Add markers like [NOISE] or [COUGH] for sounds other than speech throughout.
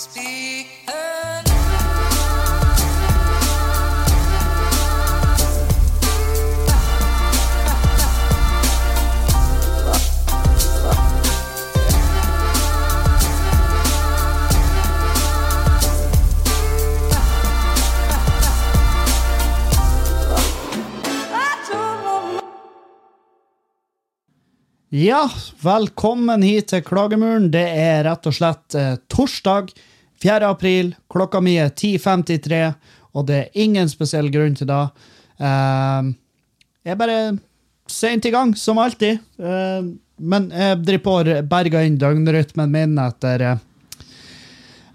Speak Ja, velkommen hit til Klagemuren. Det er rett og slett eh, torsdag 4. april. Klokka mi er 10.53, og det er ingen spesiell grunn til det. Eh, jeg er bare seint i gang, som alltid. Eh, men jeg driver på å berge inn døgnrytmen min etter eh,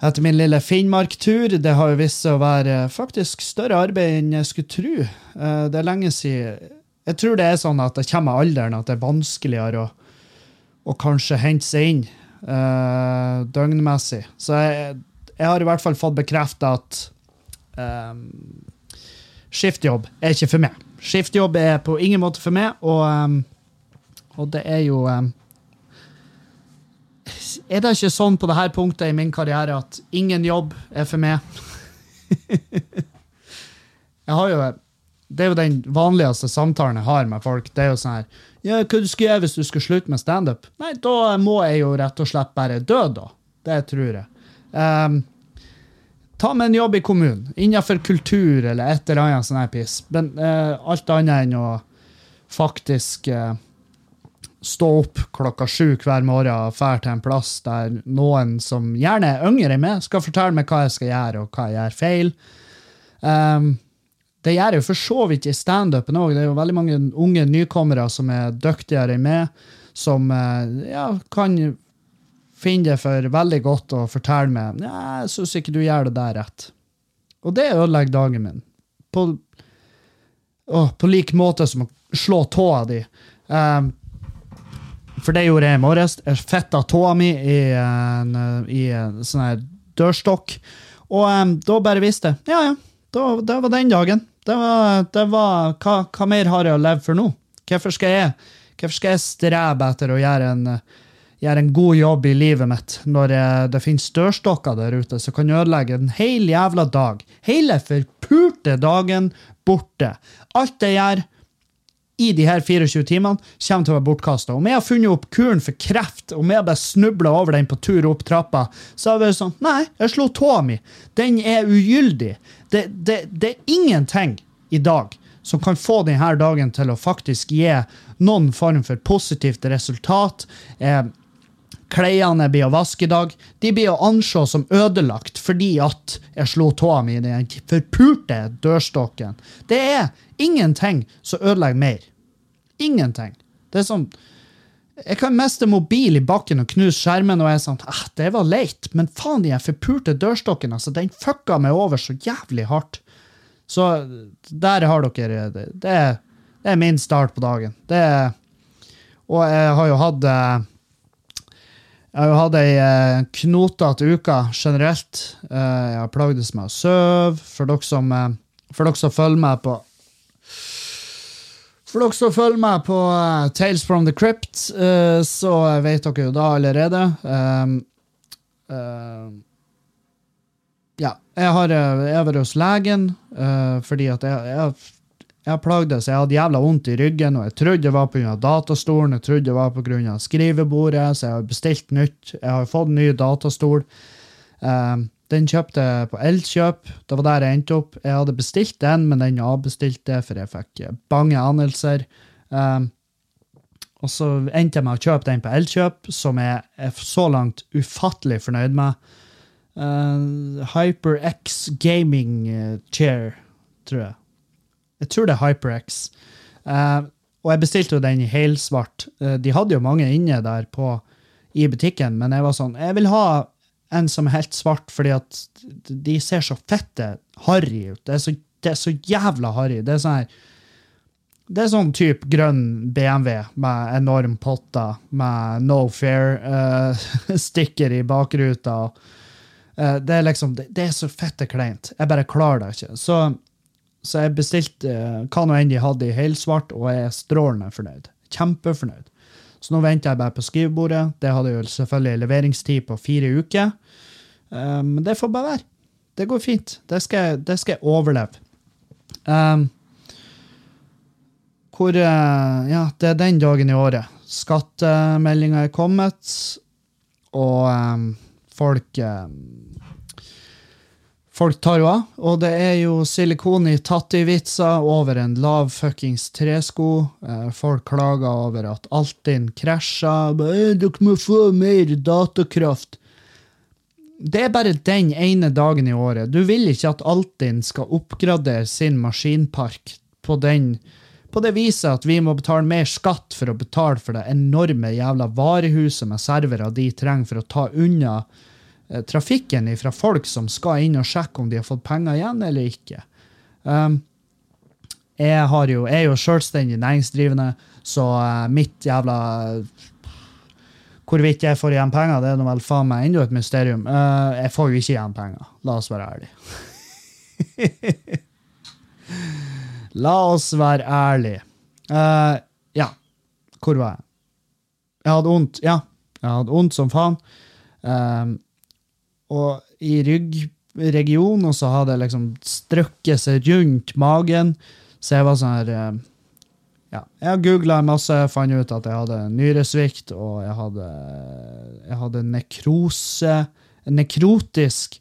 etter min lille Finnmark-tur. Det har jo vist seg å være eh, faktisk større arbeid enn jeg skulle tro. Eh, Det er lenge siden Jeg tror det er sånn at det kommer med alderen at det er vanskeligere å, å kanskje hente seg inn uh, døgnmessig. Så jeg, jeg har i hvert fall fått bekrefta at um, skiftjobb er ikke for meg. Skiftjobb er på ingen måte for meg, og, um, og det er jo um, er det ikke sånn på dette punktet i min karriere at ingen jobb er for meg? [LAUGHS] jeg har jo, det er jo den vanligste samtalen jeg har med folk. Det er jo sånn her ja, Hva du skulle gjøre hvis du skulle slutte med standup? Nei, da må jeg jo rett og slett bare dø, da. Det tror jeg. Um, ta med en jobb i kommunen, innenfor kultur eller et eller annet sånn her piss. Men uh, alt annet enn å faktisk uh, stå opp klokka sju hver morgen og dra til en plass der noen som gjerne er yngre enn meg, skal fortelle meg hva jeg skal gjøre, og hva jeg gjør feil. Um, det gjør jeg jo for så vidt i standupen òg. Det er jo veldig mange unge nykommere som er dyktigere enn meg, som eh, ja, kan finne det for veldig godt å fortelle meg ja, 'Jeg syns ikke du gjør det der rett'. Og det ødelegger dagen min. På, å, på lik måte som å slå tåa di. Um, for det gjorde jeg i morges. Jeg fitta tåa mi i en, en sånn dørstokk. Og um, da bare visste jeg Ja, ja, da, det var den dagen. Det var, det var hva, hva mer har jeg å leve for nå? Hvorfor skal jeg, hvorfor skal jeg strebe etter å gjøre en, eh, gjøre en god jobb i livet mitt når jeg, det finnes dørstokker der ute som kan ødelegge en hel jævla dag? Hele forpulte dagen borte. Alt jeg gjør, i de her 24 timene kommer til å være bortkasta. Om jeg har funnet opp kuren for kreft, om jeg bare snubla over den på tur opp trappa, så har jeg vært sånn Nei, jeg slo tåa mi. Den er ugyldig. Det, det, det er ingenting i dag som kan få denne dagen til å faktisk gi noen form for positivt resultat. Eh, Klærne blir å vaske i dag. De blir å anse som ødelagt fordi at jeg slo tåa mi i den forpulte dørstokken. Det er ingenting som ødelegger mer. Ingenting. Det er sånn Jeg kan miste mobil i bakken og knuse skjermen, og jeg er sånn ah, Det var leit, men faen, den forpulte dørstokken, altså, den fucka meg over så jævlig hardt. Så der har dere det. Det er, min start på dagen. Det og jeg har jo hatt eh, jeg har jo hatt ei eh, knotete uke generelt. Eh, jeg har plagdes med å sove. For dere som, eh, for dere som følger meg på For dere som følger meg på eh, Tales from the Crypt, eh, så vet dere jo da allerede. Eh, ja, jeg har, jeg har vært hos legen fordi at jeg, jeg, jeg plagdes. Jeg hadde jævla vondt i ryggen, og jeg trodde det var pga. datastolen, jeg trodde det var pga. skrivebordet, så jeg har bestilt nytt. Jeg har fått ny datastol. Uh, den kjøpte jeg på Elkjøp. Det var der jeg endte opp. Jeg hadde bestilt den, men den avbestilte, for jeg fikk eh, bange anelser. Um, og så endte jeg med å kjøpe den på Elkjøp, som jeg er så langt ufattelig fornøyd med. Uh, HyperX Gaming eh, Chair, tror jeg. Jeg tror det er HyperX. Uh, og jeg bestilte jo den i helsvart. Uh, de hadde jo mange inne der på, i butikken, men jeg var sånn Jeg vil ha en som er helt svart, fordi at de ser så fette harry ut. Det er så, det er så jævla harry. Det er sånn her det er sånn type grønn BMW med enorm potter, med no fair-sticker [LAUGHS] i bakruta. Uh, det er liksom, det, det er så fette kleint. Jeg bare klarer det ikke. Så så jeg bestilte eh, hva nå enn de hadde i helsvart, og jeg er strålende fornøyd. Kjempefornøyd. Så nå venter jeg bare på skrivebordet. Det hadde jo selvfølgelig leveringstid på fire uker. Men men det får bare være. Det går fint. Det skal, det skal jeg overleve. Um, hvor eh, Ja, det er den dagen i året. Skattemeldinga er kommet, og um, folk em, Folk tar jo av, og det er jo silikon i tattivitser over en lav fuckings tresko. Eh, folk klager over at Altinn krasjer. «Eh, Dere må få mer datakraft. Det er bare den ene dagen i året. Du vil ikke at Altinn skal oppgradere sin maskinpark på, den, på det viset at vi må betale mer skatt for å betale for det enorme jævla varehuset med servere de trenger for å ta unna trafikken fra folk som skal inn og sjekke om de har fått penger igjen eller ikke. Um, jeg, har jo, jeg er jo selvstendig næringsdrivende, så eh, mitt jævla Hvorvidt jeg får igjen penger, det er noe vel faen meg enda et mysterium. Uh, jeg får jo ikke igjen penger, la oss være ærlige. [LAUGHS] la oss være ærlige. Uh, ja, hvor var jeg? Jeg hadde vondt, ja. Jeg hadde vondt som faen. Um, og i ryggregionen, og så hadde jeg liksom strøkket seg rundt magen. Så jeg var sånn her eh, Ja, jeg googla masse, fant ut at jeg hadde nyresvikt, og jeg hadde, jeg hadde nekrose Nekrotisk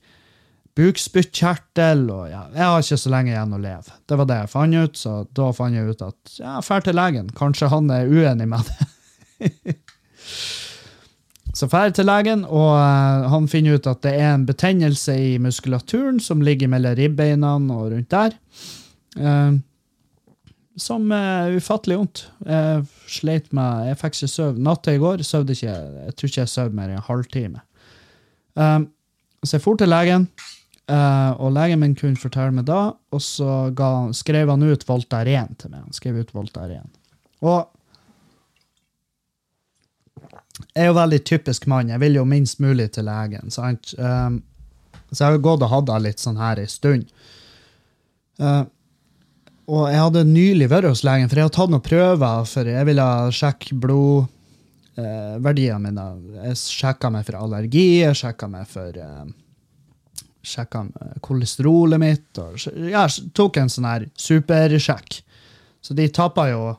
bukspyttkjertel, og ja, jeg har ikke så lenge igjen å leve. Det var det jeg fant ut, så da fant jeg ut at ja, drar til legen. Kanskje han er uenig med det. [LAUGHS] Så drar til legen, og uh, han finner ut at det er en betennelse i muskulaturen som ligger mellom ribbeina og rundt der. Uh, som er ufattelig vondt. Jeg sleit med Jeg fikk ikke sove. Natta i går sov ikke Jeg tror ikke jeg sov mer enn en halvtime. Eh, så jeg for til legen, uh, og legen min kunne fortelle meg da, og så ga, skrev han ut Voltaren til meg. Han skrev ut Voltaren. Og jeg er jo veldig typisk mann. Jeg vil jo minst mulig til legen. sant? Um, så jeg har gått og hatt det litt sånn her ei stund. Uh, og jeg hadde nylig vært hos legen, for jeg har tatt noen prøver. For jeg ville sjekke blodverdiene mine. Jeg sjekka meg for allergi, jeg sjekka meg for uh, Sjekka kolesterolet mitt. Og, ja, tok en sånn her supersjekk. Så de tappa jo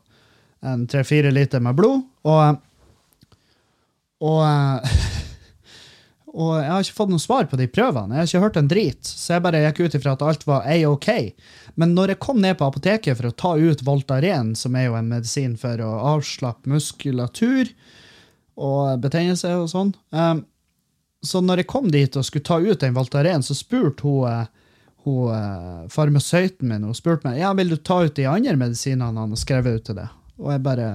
en tre-fire liter med blod. og og, eh, [LAUGHS] og jeg har ikke fått noe svar på de prøvene. Jeg har ikke hørt en drit. Så jeg bare gikk ut ifra at alt var A-OK. Men når jeg kom ned på apoteket for å ta ut Voltaren, som er jo en medisin for å avslappe muskulatur og betennelse og sånn um, Så når jeg kom dit og skulle ta ut den Voltaren, så spurte hun, eh, hun farmasøyten min hun spurte meg ja, vil du ta ut de andre medisinene han har skrevet ut til deg. Og jeg bare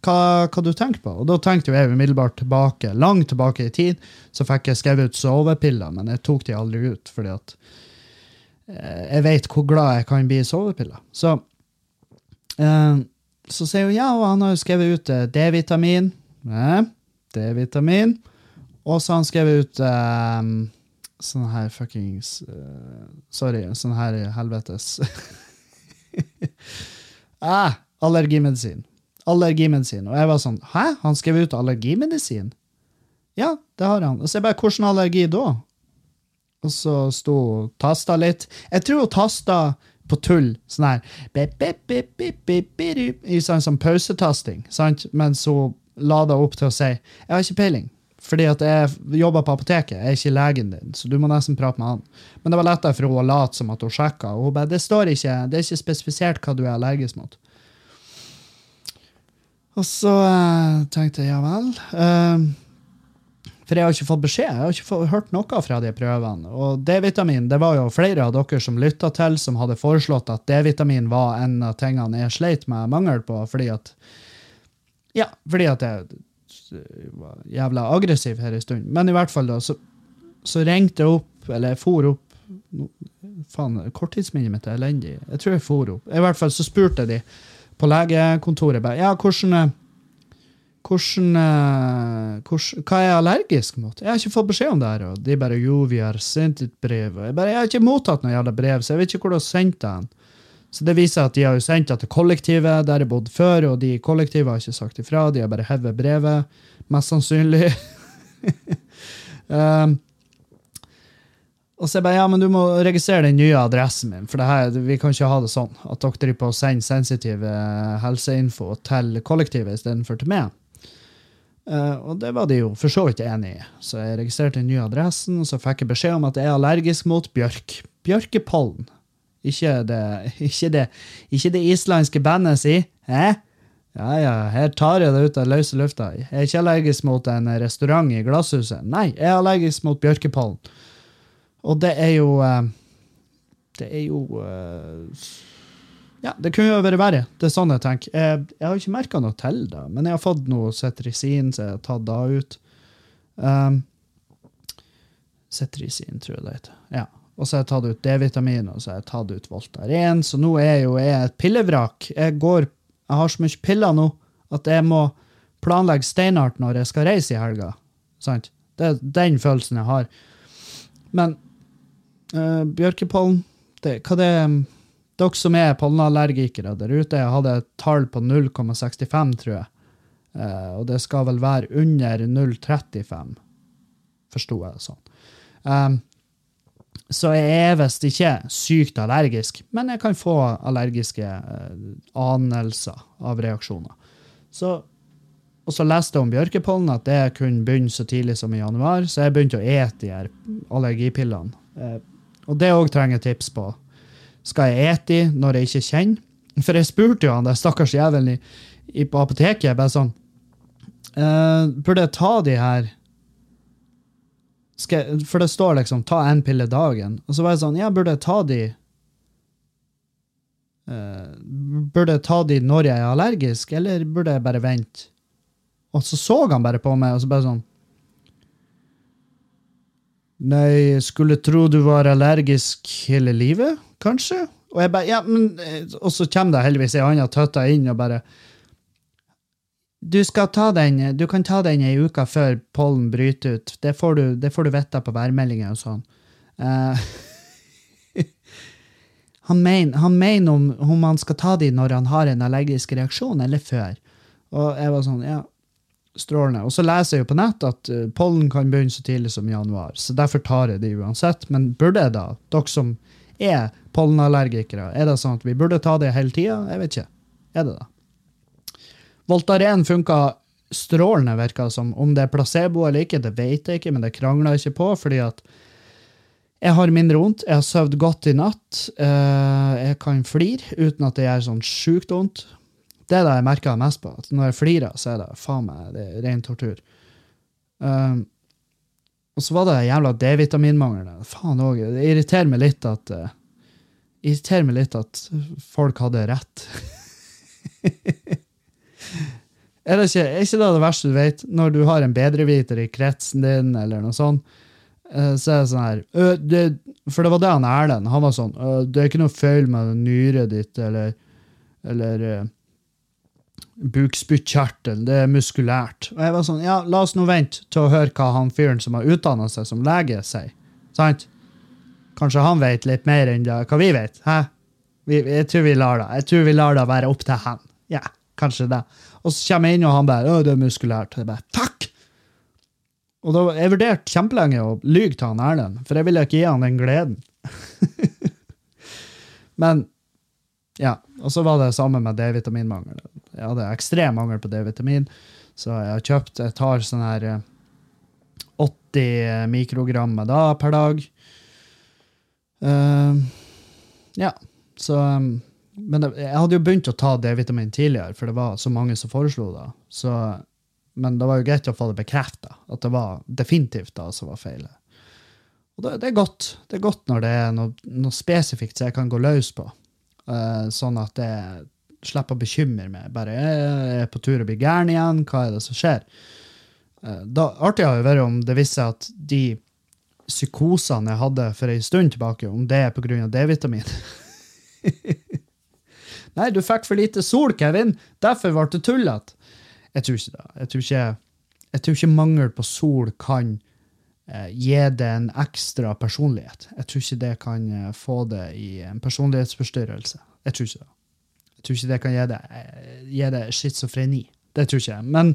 hva, hva du tenker på? Og da tenkte jo jeg umiddelbart tilbake, langt tilbake i tid, så fikk jeg skrevet ut sovepiller, men jeg tok de aldri ut, fordi at eh, jeg vet hvor glad jeg kan bli i sovepiller. Så, eh, så sier hun ja, og han har jo skrevet ut eh, D-vitamin. Eh, D-vitamin. Og så har han skrevet ut eh, sånn her fuckings eh, Sorry, sånn her helvetes [LAUGHS] ah, allergimedisin. Allergimedisin. Og jeg var sånn Hæ? Han skrev ut allergimedisin? Ja, det har han. Og så er bare Hvordan allergi da? Og så sto hun tasta litt. Jeg tror hun tasta på tull. Sånn her I sånn som pausetasting. Sant? Mens hun det opp til å si Jeg har ikke peiling. Fordi at jeg jobber på apoteket, jeg er ikke legen din, så du må nesten prate med han. Men det var lettere for henne å late som at hun sjekka, og hun bare det står ikke, det er ikke spesifisert hva du er allergisk mot. Og så eh, tenkte jeg ja vel. eh, for jeg har ikke fått beskjed. Jeg har ikke fått, hørt noe fra de prøvene. Og D-vitamin det var jo flere av dere som lytta til, som hadde foreslått at D-vitamin var en av tingene jeg sleit med mangel på, fordi at Ja, fordi at jeg var jævla aggressiv her en stund. Men i hvert fall, da, så, så ringte jeg opp, eller jeg for opp Faen, korttidsminnet mitt er elendig. Jeg tror jeg for opp. I hvert fall så spurte de på legekontoret bare, ja, hvordan eh, hvordan, eh, hvordan, Hva er jeg allergisk mot? Jeg har ikke fått beskjed om det. her, og De bare jo, vi har sendt et brev. Og jeg bare, jeg har ikke mottatt noe jævla brev, så jeg vet ikke hvor du har sendt det. Så det viser at de har jo sendt det til kollektivet der jeg bodde før, og de i kollektivet har ikke sagt ifra. De har bare hevet brevet, mest sannsynlig. um, [LAUGHS] Og så jeg bare, ja, men du må registrere den nye adressen min, for her, vi kan ikke ha det sånn at dere driver på å sende sensitiv eh, helseinfo til kollektivet istedenfor til meg. Uh, og det var de jo for så vidt enig i. Så jeg registrerte den nye adressen, og så fikk jeg beskjed om at jeg er allergisk mot bjørk. Bjørkepollen. Ikke det, [LAUGHS] ikke det, ikke det islandske bandet si. Hæ? Ja, ja, her tar jeg det ut av løse lufta. Jeg er ikke allergisk mot en restaurant i Glasshuset. Nei, jeg er allergisk mot bjørkepollen. Og det er jo eh, Det er jo eh, Ja, det kunne jo vært verre. Det er sånn jeg tenker. Jeg, jeg har ikke merka noe til det, men jeg har fått noe Cetrisin, så jeg har tatt det ut. Um, Cetrisin, tror jeg det heter. Ja. Og så har jeg tatt ut D-vitamin, og så har jeg tatt ut Voltaren. Så nå er jeg jo jeg et pillevrak. Jeg, går, jeg har så mye piller nå at jeg må planlegge steinart når jeg skal reise i helga. Sant? Det er den følelsen jeg har. Men uh, bjørkepollen det, Hva det er Dere som er pollenallergikere der ute, jeg hadde et tall på 0,65, tror jeg. Uh, og det skal vel være under 0,35, forsto jeg det sånn. Um, så jeg er visst ikke sykt allergisk, men jeg kan få allergiske uh, anelser av reaksjoner. Så, og så leste jeg om bjørkepollen, at det kunne begynne så tidlig som i januar, så jeg begynte å ete de her allergipillene. Og det òg trenger tips på. Skal jeg ete de når jeg ikke kjenner? For jeg spurte jo han der stakkars jævelen i, i, på apoteket bare sånn Uh, Burde jeg ta de her jeg- For det står liksom 'ta en pille dagen'. Og så var jeg sånn Ja, burde jeg ta de uh, Burde jeg ta de når jeg er allergisk, eller burde jeg bare vente? Og så så han bare på meg, og så bare sånn Nei, skulle tro du var allergisk hele livet, kanskje? Og jeg bare, ja, men, eh, og så kommer det heldigvis ei anna tøtta inn og bare Du skal ta den, du kan ta den ei uke før pollen bryter ut. Det får du, det du vite på værmeldinga og sånn. Uh, [LAUGHS] han mener han mener om, om han skal ta de når han har en allergisk reaksjon, eller før. Og jeg var sånn, ja, strålende. Og så leser jeg jo på nett at eh, pollen kan begynne så tidlig som i januar, så derfor tar jeg det uansett. Men burde jeg da, dere som er pollenallergikere, er det sånn at vi burde ta det hele tida? Jeg vet ikke. Er det det? Voltaren funka strålende, virka som. Om det er placebo eller ikke, det vet jeg ikke, men det krangler jeg ikke på, fordi at jeg har mindre vondt, jeg har sovet godt i natt, eh, jeg kan flire uten at det gjør sånn sjukt vondt. Det er det jeg merker mest på. at Når jeg flirer, så er det faen meg det er ren tortur. Um, og så var det jævla D-vitaminmangelen. Faen òg. Det irriterer meg litt at uh, irriterer meg litt at folk hadde rett. [LAUGHS] er, det ikke, er ikke det det verste du vet? Når du har en bedreviter i kretsen din, eller noe sånt, eh, så er det sånn her det, For det var det han Erlend Han var sånn Det er ikke noe feil med nyret ditt, eller, eller bukspyttkjertel, det er muskulært. Og jeg var sånn, ja, la oss nå vente til å høre hva han fyren som har utdannet seg som lege, sier. Sant? Kanskje han vet litt mer enn det, hva vi vet. Hæ? Vi, jeg tror vi lar det Jeg tror vi lar det være opp til han. Ja, kanskje det. Og så kommer jeg inn, og han bare, å, det er muskulært. Og jeg bare, 'Takk!' Og da, jeg vurderte kjempelenge å lyge til han Erlend, for jeg ville ikke gi han den gleden. [LAUGHS] Men ja, og så var det samme med D-vitaminmangel. Jeg hadde ekstrem mangel på D-vitamin, så jeg har kjøpt Jeg tar sånn her eh, 80 mikrogram med da per dag. Uh, ja, så um, Men det, jeg hadde jo begynt å ta D-vitamin tidligere, for det var så mange som foreslo det. Så, men det var jo greit å få det bekrefta, at det var definitivt da som var feil. Og det, det er godt. Det er godt når det er noe, noe spesifikt som jeg kan gå løs på. uh, sånn at jeg slipper å bekymre meg. Bare jeg er på tur å bli gæren igjen, hva er det som skjer? Eh, da, artig jo vært om det viser seg at de psykosene jeg hadde for en stund tilbake, om det er pga. D-vitamin. [LAUGHS] Nei, du fikk for lite sol, Kevin. Derfor ble det tullete. Jeg tror ikke det. Jeg tror ikke, jeg tror ikke mangel på sol kan eh, gi det en ekstra personlighet. Jeg tror ikke det kan eh, få det i en personlighetsforstyrrelse. Jeg tror ikke det. Tror ikke det kan gi det, det schizofreni. Det tror ikke jeg. Men,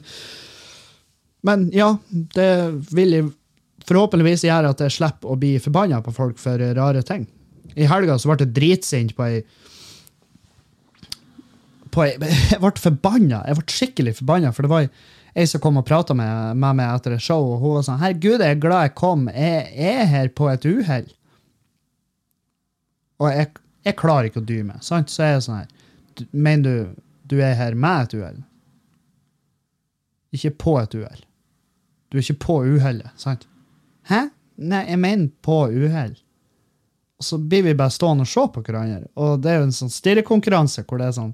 men ja, det vil forhåpentligvis gjøre at jeg slipper å bli forbanna på folk for rare ting. I helga så ble jeg dritsint på ei [LAUGHS] Jeg ble forbanna. Jeg ble skikkelig forbanna, for det var ei, som kom og prata med, meg etter et show, og hun var sånn 'Herregud, jeg er glad jeg kom. Jeg er her på et uhell.' Og jeg, jeg klarer ikke å dy meg. Sant? Så er jeg sånn her «Du- Mener du du er her med et uhell? Ikke på et uhell. Du er ikke på uhellet, sant? Hæ? Nei, jeg mener på uhell. Og så blir vi bare stående og se på hverandre. Og det er jo en sånn stirrekonkurranse hvor det er sånn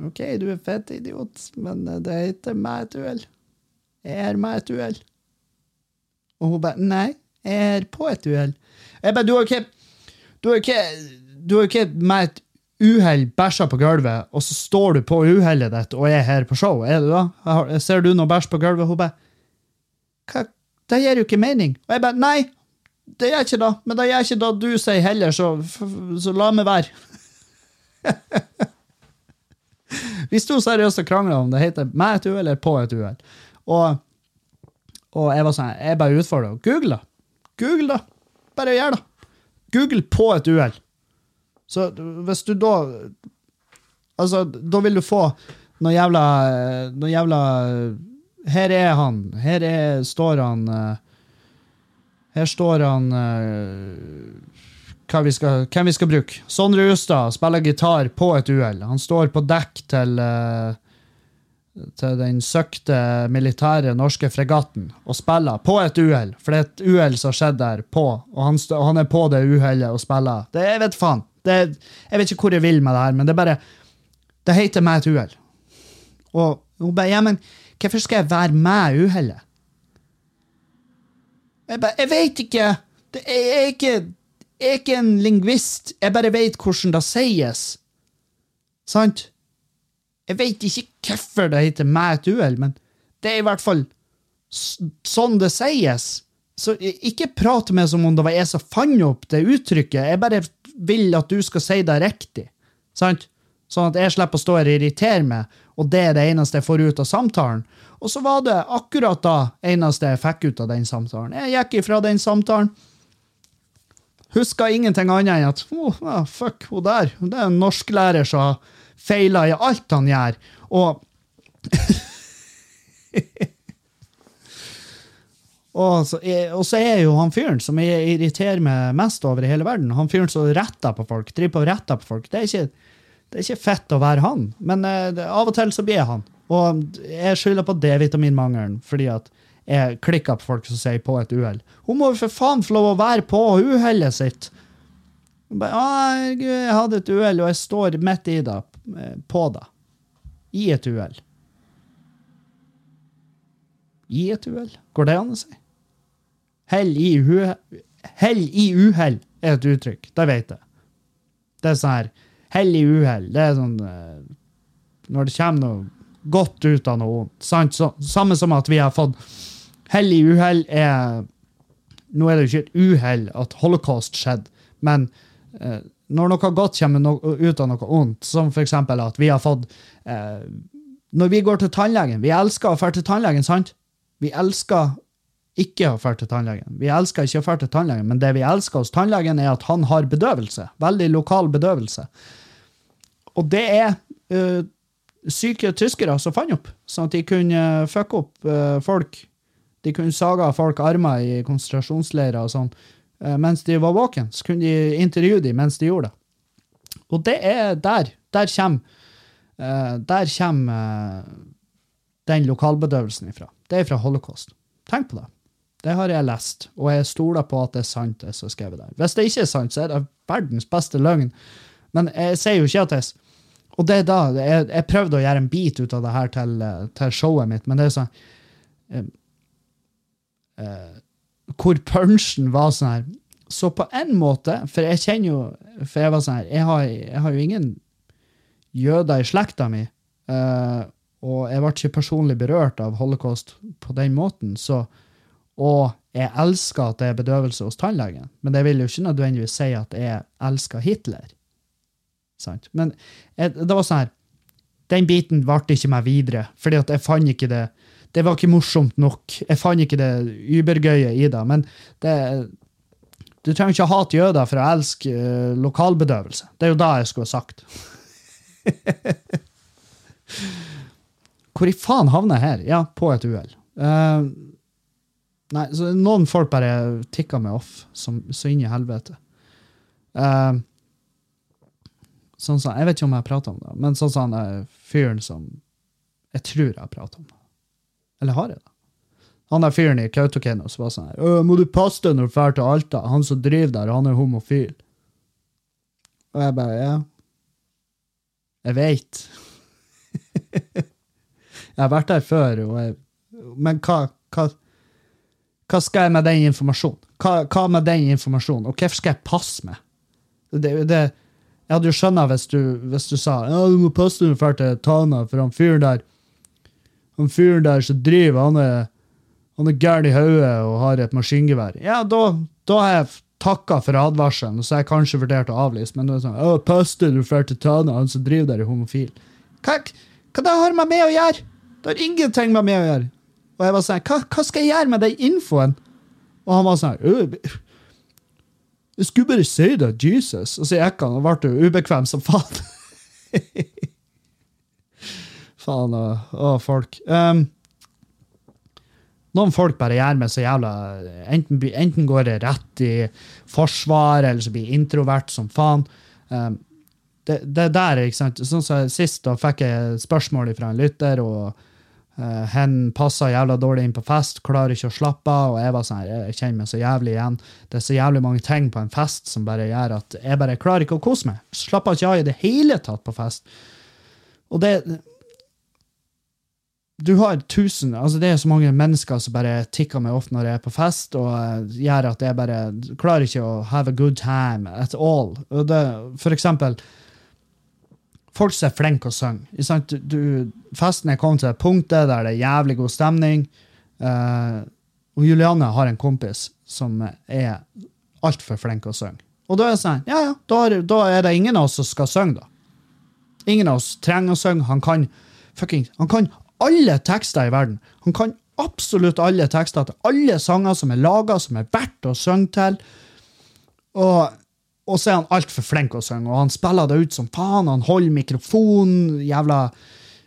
OK, du er fett idiot, men det er ikke meg et uhell. Jeg er med et uhell. Og hun bare Nei, jeg er på et uhell. Jeg bare Du har ikke Du har ikke ikke med et uhell bæsja på gulvet, og så står du på uhellet ditt og er her på show. Er du da? Ser du noe bæsj på gulvet? Hun bare Hva? Det gir jo ikke mening. Og jeg bare Nei, det gjør ikke det. Men det gjør ikke det du sier heller, så, så la meg være. [LAUGHS] Vi sto seriøst og krangla om det heter med et uhell eller på et uhell. Og, og jeg var sånn, jeg bare utfordra. Google, da. Google, da. Bare gjør det. Google på et uhell. Så hvis du da Altså, da vil du få noe jævla Noe jævla Her er han. Her er, står han eh, Her står han eh, hva vi skal, hvem vi skal bruke. Sondre Ustad spiller gitar på et uhell. Han står på dekk til, eh, til den søkte militære norske fregatten og spiller på et uhell. For det er et uhell som har skjedd der på, og han, stå, han er på det uhellet og spiller. Det, jeg vet faen. Det, jeg vet ikke hvor jeg vil med det her, men det er bare Det heter meg et uhell. Og hun bare Ja, men hvorfor skal jeg være med uhellet? Jeg bare Jeg vet ikke. Det, jeg, er ikke. jeg er ikke en lingvist. Jeg bare vet hvordan det sies. Sant? Jeg vet ikke hvorfor det heter meg et uhell, men det er i hvert fall sånn det sies. Så ikke prat med som om det var jeg som fant opp det uttrykket. Jeg bare vil at du skal si det riktig. Sant? Sånn at jeg slipper å stå her og irritere meg, og det er det eneste jeg får ut av samtalen. Og så var det akkurat da eneste jeg fikk ut av den samtalen. Jeg gikk ifra den samtalen, huska ingenting annet enn at oh, fuck, hun der, det er en norsklærer som feiler i alt han gjør. Og Og så, og så er jo han fyren som jeg irriterer meg mest over i hele verden, han fyren som retter på folk, driver på retter på folk, det er ikke, det er ikke fett å være han. Men eh, det, av og til så blir jeg han. Og jeg skylder på D-vitaminmangelen fordi at jeg klikker på folk som sier på et uhell. Hun må jo for faen få lov å være på uhellet sitt. Bare, «Å, jeg hadde et uhell, og jeg står midt i det, eh, på det. I et uhell. I et uhell? Går det an å si? Hell i, uhe- uhell er et uttrykk. Det vet jeg. Det er sånn her Hell i uhell. Det er sånn eh, Når det kommer noe godt ut av noe vondt. Sant? Så, samme som at vi har fått Hell i uhell er Nå er det jo ikke et uhell at holocaust skjedde, men eh, når noe godt kommer no ut av noe ondt, som eksempel at vi har fått eh, Når vi går til tannlegen Vi elsker å dra til tannlegen, sant? Vi elsker ikke å dra til tannlegen. Vi elsker ikke å dra til tannlegen, men det vi elsker hos tannlegen, er at han har bedøvelse. Veldig lokal bedøvelse. Og det er uh, syke tyskere som fant opp, sånn at de kunne fucke opp uh, folk. De kunne saga folk armer i konsentrasjonsleirer og sånn Uh, mens de var våken. Så kunne de intervjue dem mens de gjorde det. Og det er der. Der kommer, eh, der kommer eh, den lokalbedøvelsen ifra. Det er fra holocaust. Tenk på det. Det har jeg lest, og jeg stoler på at det er sant, det som er skrevet der. Hvis det ikke er sant, så er det verdens beste løgn. Men jeg sier jo ikke at jeg Og det er da Jeg, jeg prøvde å gjøre en bit ut av det her til, eh, til showet mitt, men det er sånn eh, eh, Hvor punchen var sånn her Så på en måte, for jeg kjenner jo For jeg var sånn her Jeg har, jeg har jo ingen jøder i slekta mi. eh, og jeg ble ikke personlig berørt av holocaust på den måten. så og jeg elsker at det er bedøvelse hos tannlegen, men det vil jo ikke nødvendigvis si at jeg elsker Hitler. Sant? Men jeg, det var sånn her Den biten varte ikke meg videre, fordi at jeg fant ikke det det var ikke morsomt nok. Jeg fant ikke det übergøye i det. Men det, du trenger ikke hate jøder for å elske uh, lokalbedøvelse. Det er jo det jeg skulle ha sagt. [LAUGHS] Hvor i faen havner jeg her? Ja, på et uhell. Eh, nei, så noen folk bare tikker meg off, som, så inn i helvete. Uh, sånn som, Jeg vet ikke om jeg har prata om det, men sånn som han fyren som Jeg tror jeg har prata om det. Eller har jeg det? Han der fyren i Kautokeino som var sånn her 'Må du passe deg når du drar til Alta? Han som driver der, han er homofil.' Og jeg bare Ja. Jeg veit. [LAUGHS] jeg har vært der før, og jeg, men hva, hva, hva skal jeg med den informasjonen? Hva, hva med den informasjonen, og hvorfor skal jeg passe meg? Det, det, jeg hadde jo skjønna hvis, hvis du sa ja, du må passe deg for til Tana, for han fyren der han fyren der som driver, han er, han er gæren i hodet og har et maskingevær. Ja, da, da har jeg takka for advarselen, og så har jeg kanskje vurdert å avlyse, men det er sånn Å, pass deg, du til Tana, han som driver der, er homofil. Hva, hva det har med meg å gjøre? Det har ingenting med meg å gjøre. Og jeg var sånn Hva, hva skal jeg gjøre med den infoen? Og han var sånn «Øh, Jeg skulle bare si det, Jesus. Og så gikk han og ble ubekvem som faen. [LAUGHS] faen og, å, folk. Um, noen folk bare gjør meg så jævla Enten, enten går det rett i forsvar, eller så blir jeg introvert som faen. Um, det, det der, ikke sant? Sånn som Sist da fikk jeg spørsmål fra en lytter, og uh, hen passa jævla dårlig inn på fest, klarer ikke å slappe av, og jeg var sånn jeg kjenner meg så jævlig igjen. Det er så jævlig mange ting på en fest som bare gjør at jeg bare klarer ikke å kose meg. Slapper ikke av i det hele tatt på fest. Og det du har tusen, altså det er så mange mennesker som bare tikker meg off når jeg er på fest, og eh, gjør at jeg bare klarer ikke å have a good time at all. Og det, for eksempel, folk som er flinke å synge. festen er kommet til det punktet der det er jævlig god stemning, Uh, og Julianne har en kompis som er altfor flink å synge. Og da er det sånn, ja ja, da er, da er det ingen av oss som skal synge, da. Ingen av oss trenger å synge. Han kan fucking, han kan alle tekster i verden. Han kan absolutt alle tekster til alle sanger som er laga, som er verdt å synge til. Og, og så er han altfor flink å synge, og han spiller det ut som faen. Han holder mikrofonen jævla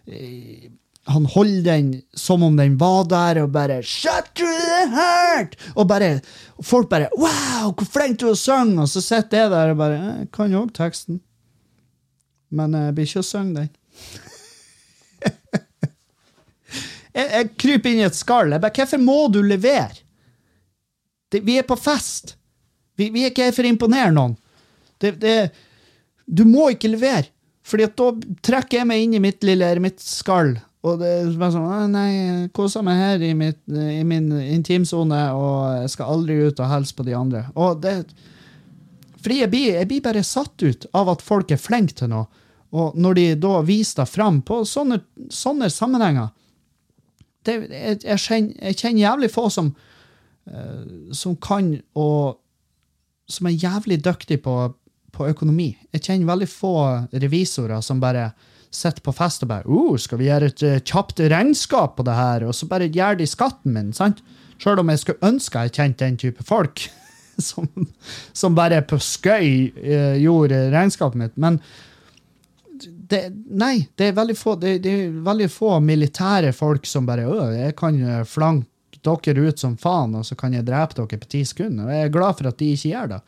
eh, Han holder den som om den var der, og bare Shut to the heart! Og bare, folk bare Wow, hvor flink du er å synge! Og så sitter jeg der og bare «Eh, Jeg kan jo òg teksten, men jeg blir ikke å synge den. [LAUGHS] jeg, jeg kryper inn i et skall. Jeg bare, Hvorfor må du levere? Det, vi er på fest. Vi, vi er ikke her for å imponere noen. Det, det, du må ikke levere, Fordi da trekker jeg meg inn i mitt lille eremittskall. skall. Og det er bare sånn Nei, jeg koser meg her i, mitt, i min intimsone, og jeg skal aldri ut og hilse på de andre. Og det, fordi jeg blir, jeg blir bare satt ut av at folk er flinke til noe. Og når de da viser det fram på sånne, sånne sammenhenger det, jeg, jeg, kjenner, jeg kjenner jævlig få som, uh, som kan og som er jævlig dyktig på, på økonomi. Jeg kjenner veldig få revisorer som bare sitter på fest og bare uh, 'Skal vi gjøre et eh, kjapt regnskap på det her?' Og så bare gjør de skatten min. sant? Sjøl om jeg skulle ønske jeg kjente den type folk. [LAUGHS] Som, som bare på skøy eh, gjorde regnskapet mitt. Men det, nei, det er veldig få det, det er veldig få militære folk som bare «Å, jeg kan eh, flanke dere ut som faen, og så kan jeg drepe dere på ti sekunder. Og jeg er glad for at de ikke gjør det.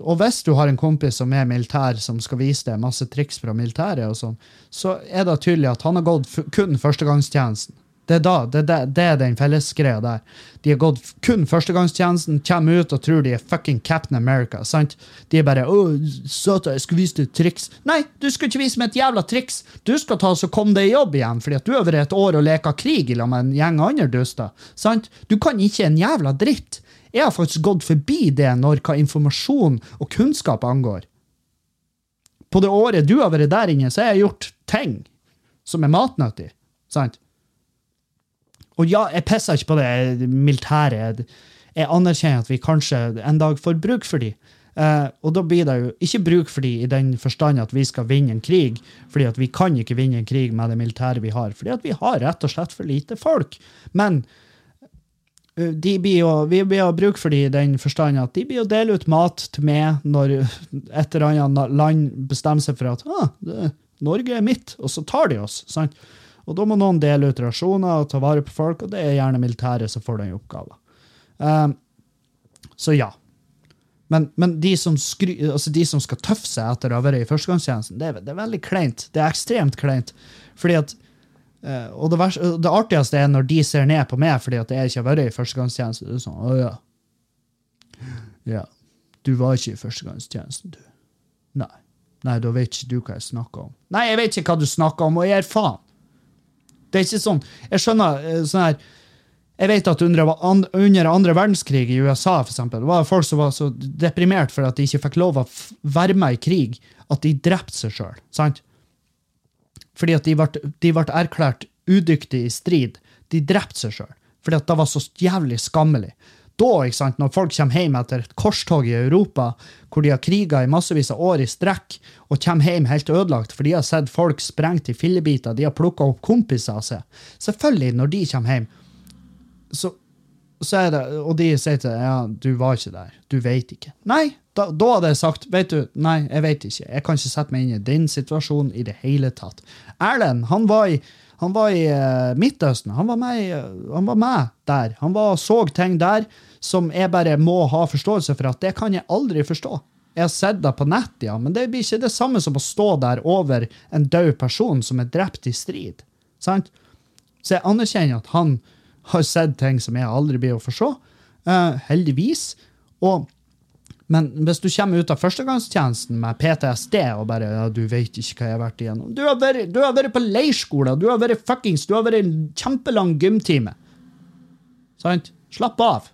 Og hvis du har en kompis som er militær, som skal vise deg masse triks fra militæret, og sånn, så er det tydelig at han har gått kun førstegangstjenesten. Det er, da, det, er det, er den fellesgreia der. De har gått kun førstegangstjenesten, kommer ut og tror de er fucking Captain America. sant? De er bare 'Å, satan, jeg skal vise deg et triks'. Nei, du skal ikke vise meg et jævla triks. Du skal ta og komme deg i jobb igjen, fordi at du har vært et år og leka krig i med en gjeng andre duster. sant? Du kan ikke en jævla dritt. Jeg har faktisk gått forbi det når hva informasjon og kunnskap angår. På det året du har vært der inne, så har jeg gjort ting som er matnyttig. Sant? Og ja, jeg pisser ikke på det militære. Jeg anerkjenner at vi kanskje en dag får bruk for de. Uh, og da blir det jo ikke bruk for de i den forstand at vi skal vinne en krig, fordi at vi kan ikke vinne en krig med det militære vi har, fordi at vi har rett og slett for lite folk. Men de blir jo, vi blir jo bruk for de i den forstand at de blir å dele ut mat til meg når et eller annet land bestemmer seg for at ah, det, Norge er mitt, og så tar de oss. sant? Og da må noen dele ut rasjoner og ta vare på folk, og det er gjerne militæret som får den oppgaven. Um, så ja. Men, men de, som skry, altså de som skal tøffe seg etter å ha vært i førstegangstjenesten, det, det er veldig kleint. Det er ekstremt kleint. Fordi at eh, Og det, vers, det artigste er når de ser ned på meg fordi at jeg ikke har vært i førstegangstjeneste. Det er sånn, å ja. Ja, du var ikke i førstegangstjenesten, du. Nei. Nei, da vet ikke du hva jeg snakker om. Nei, jeg vet ikke hva du snakker om, og jeg gir faen. Det er ikke sånn Jeg skjønner eh, sånn her Jeg vet at under, under andre verdenskrig i USA for eksempel, var det folk som var så deprimert for at de ikke fikk lov å være med i krig, at de drepte seg sjøl. Fordi at de ble, de ble erklært udyktige i strid. De drepte seg sjøl. Fordi at det var så jævlig skammelig. Da, ikke sant, når folk kommer hjem etter et korstog i Europa, hvor de har kriga i massevis av år i strekk, og kommer hjem helt ødelagt, for de har sett folk sprengt i fillebiter, de har plukka opp kompiser av seg. Selvfølgelig, når de kommer hjem, så, så er det, og de sier til deg ja, du var ikke der, du vet ikke. Nei, da, da hadde jeg sagt, vet du, nei, jeg vet ikke. Jeg kan ikke sette meg inn i din situasjon i det hele tatt. Erlend, han var i, han var i uh, Midtøsten. Han var, med, eh, han var med der. Han var, så ting der som jeg bare må ha forståelse for at det kan jeg aldri forstå. Jeg har sett det på nett, ja, men det blir ikke det samme som å stå der over en død person som er drept i strid. Sant? Så jeg anerkjenner at han har sett ting som jeg aldri blir å forstå. Uh, heldigvis. Og, men hvis du kommer ut av førstegangstjenesten med PTSD og bare ja, du vet ikke hva jeg har vært igjennom Du har vært, du har vært på leirskole, du har vært fuckings, du har vært en kjempelang gymtime. Sant? Slapp av.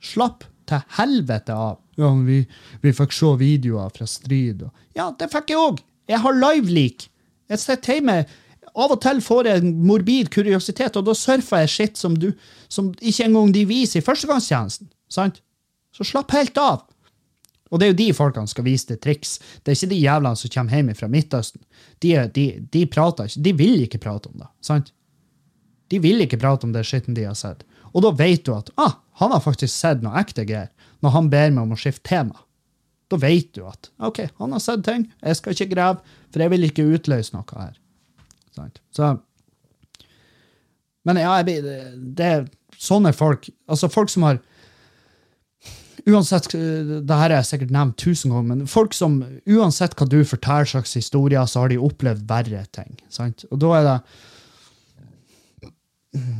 Slapp til helvete av. Ja, men vi, vi fikk se videoer fra strid. Og, ja, det fikk jeg òg. Jeg har live-leak. Jeg sitter hjemme. Av og til får jeg en morbid kuriositet, og da surfer jeg shit som, du, som ikke engang de viser i førstegangstjenesten. Sant? Så slapp helt av. Og det er jo de folkene skal vise til triks. Det er ikke de jævlene som kommer hjem fra Midtøsten. De, de, de prater ikke, de vil ikke prate om det. sant? De vil ikke prate om det skitten de har sett. Og da vet du at ah, han har faktisk sett noe ekte greier når han ber meg om å skifte tema. Da vet du at ok, han har sett ting, jeg skal ikke grave, for jeg vil ikke utløse noe her. Sant? Så Men ja, jeg, det, det sånne folk Altså folk som har Uansett, det her har jeg sikkert nevnt tusen ganger, men folk som uansett hva du forteller slags historier, så har de opplevd verre ting. Sant? Og da er det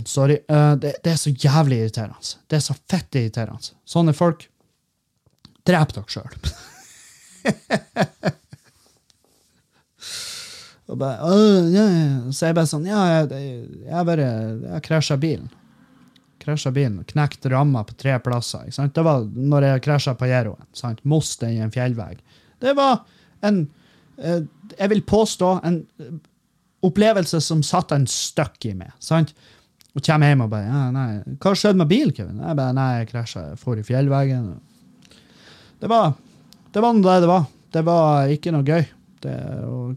Sorry. eh, det, det er så jævlig irriterende. Det er så fett irriterende. Sånne folk Drep dere sjøl. [LAUGHS] Så jeg bare sånn Ja, jeg, jeg bare Jeg krasja bilen. Krasja bilen. Knekt ramma på tre plasser. Ikke sant? Det var når jeg krasja på Gjeroen. sant? Most i en fjellvegg. Det var en eh, Jeg vil påstå en opplevelse som satte en støkk i meg. sant? Og kommer hjem og bare ja, nei, 'Hva skjedde med bilen, Kevin?' Jeg bare, nei, jeg krasja. Jeg for i fjellveggen. Det var det var det det var. Det var ikke noe gøy. Det var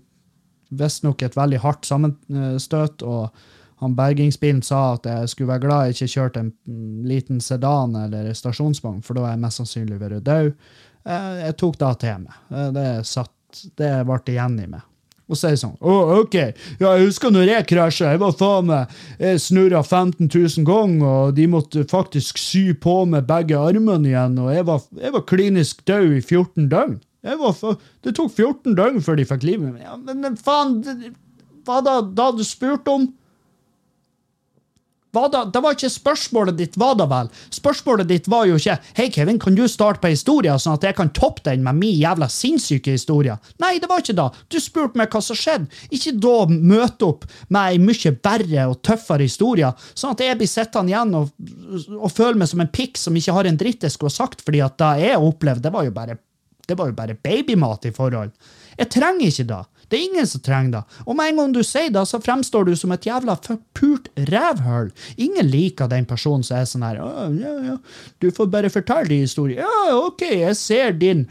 visstnok et veldig hardt sammenstøt, og han bergingsbilen sa at jeg skulle være glad jeg ikke kjørte en liten sedan eller en stasjonsvogn, for da er jeg mest sannsynlig vært død. Eh, Jeg tok det til meg. Eh, Det satt, det ble igjen i meg. Og så er det sånn Å, OK. Ja, jeg husker når jeg krasja. Jeg var faen meg snurra 15 000 ganger, og de måtte faktisk sy på med begge armene igjen, og jeg var, jeg var klinisk død i 14 døgn. Fa- det tok 14 døgn før de fikk livet mitt. Ja, men faen, hva da, da du spurte om? Da? Det var ikke spørsmålet ditt, var da vel? Spørsmålet ditt var jo ikke Hei, Kevin, kan du starte på historie, sånn at jeg kan toppe den med min jævla sinnssyke historie? Nei, det var ikke da. Du spurte meg hva som skjedde. Ikke da møte opp med ei mye verre og tøffere historie, sånn at jeg blir sittende igjen og, og føler meg som en pikk som ikke har en dritt jeg skulle ha sagt, fordi at det jeg opplevde, det var jo bare, det var jo bare babymat i forhold. Jeg trenger ikke det. Det er ingen som trenger det. Og med en gang du sier det, så fremstår du som et jævla forpult rævhull. Ingen liker den personen som er sånn her «Å, ja, ja, Du får bare fortelle din historie. Ja, OK, jeg ser din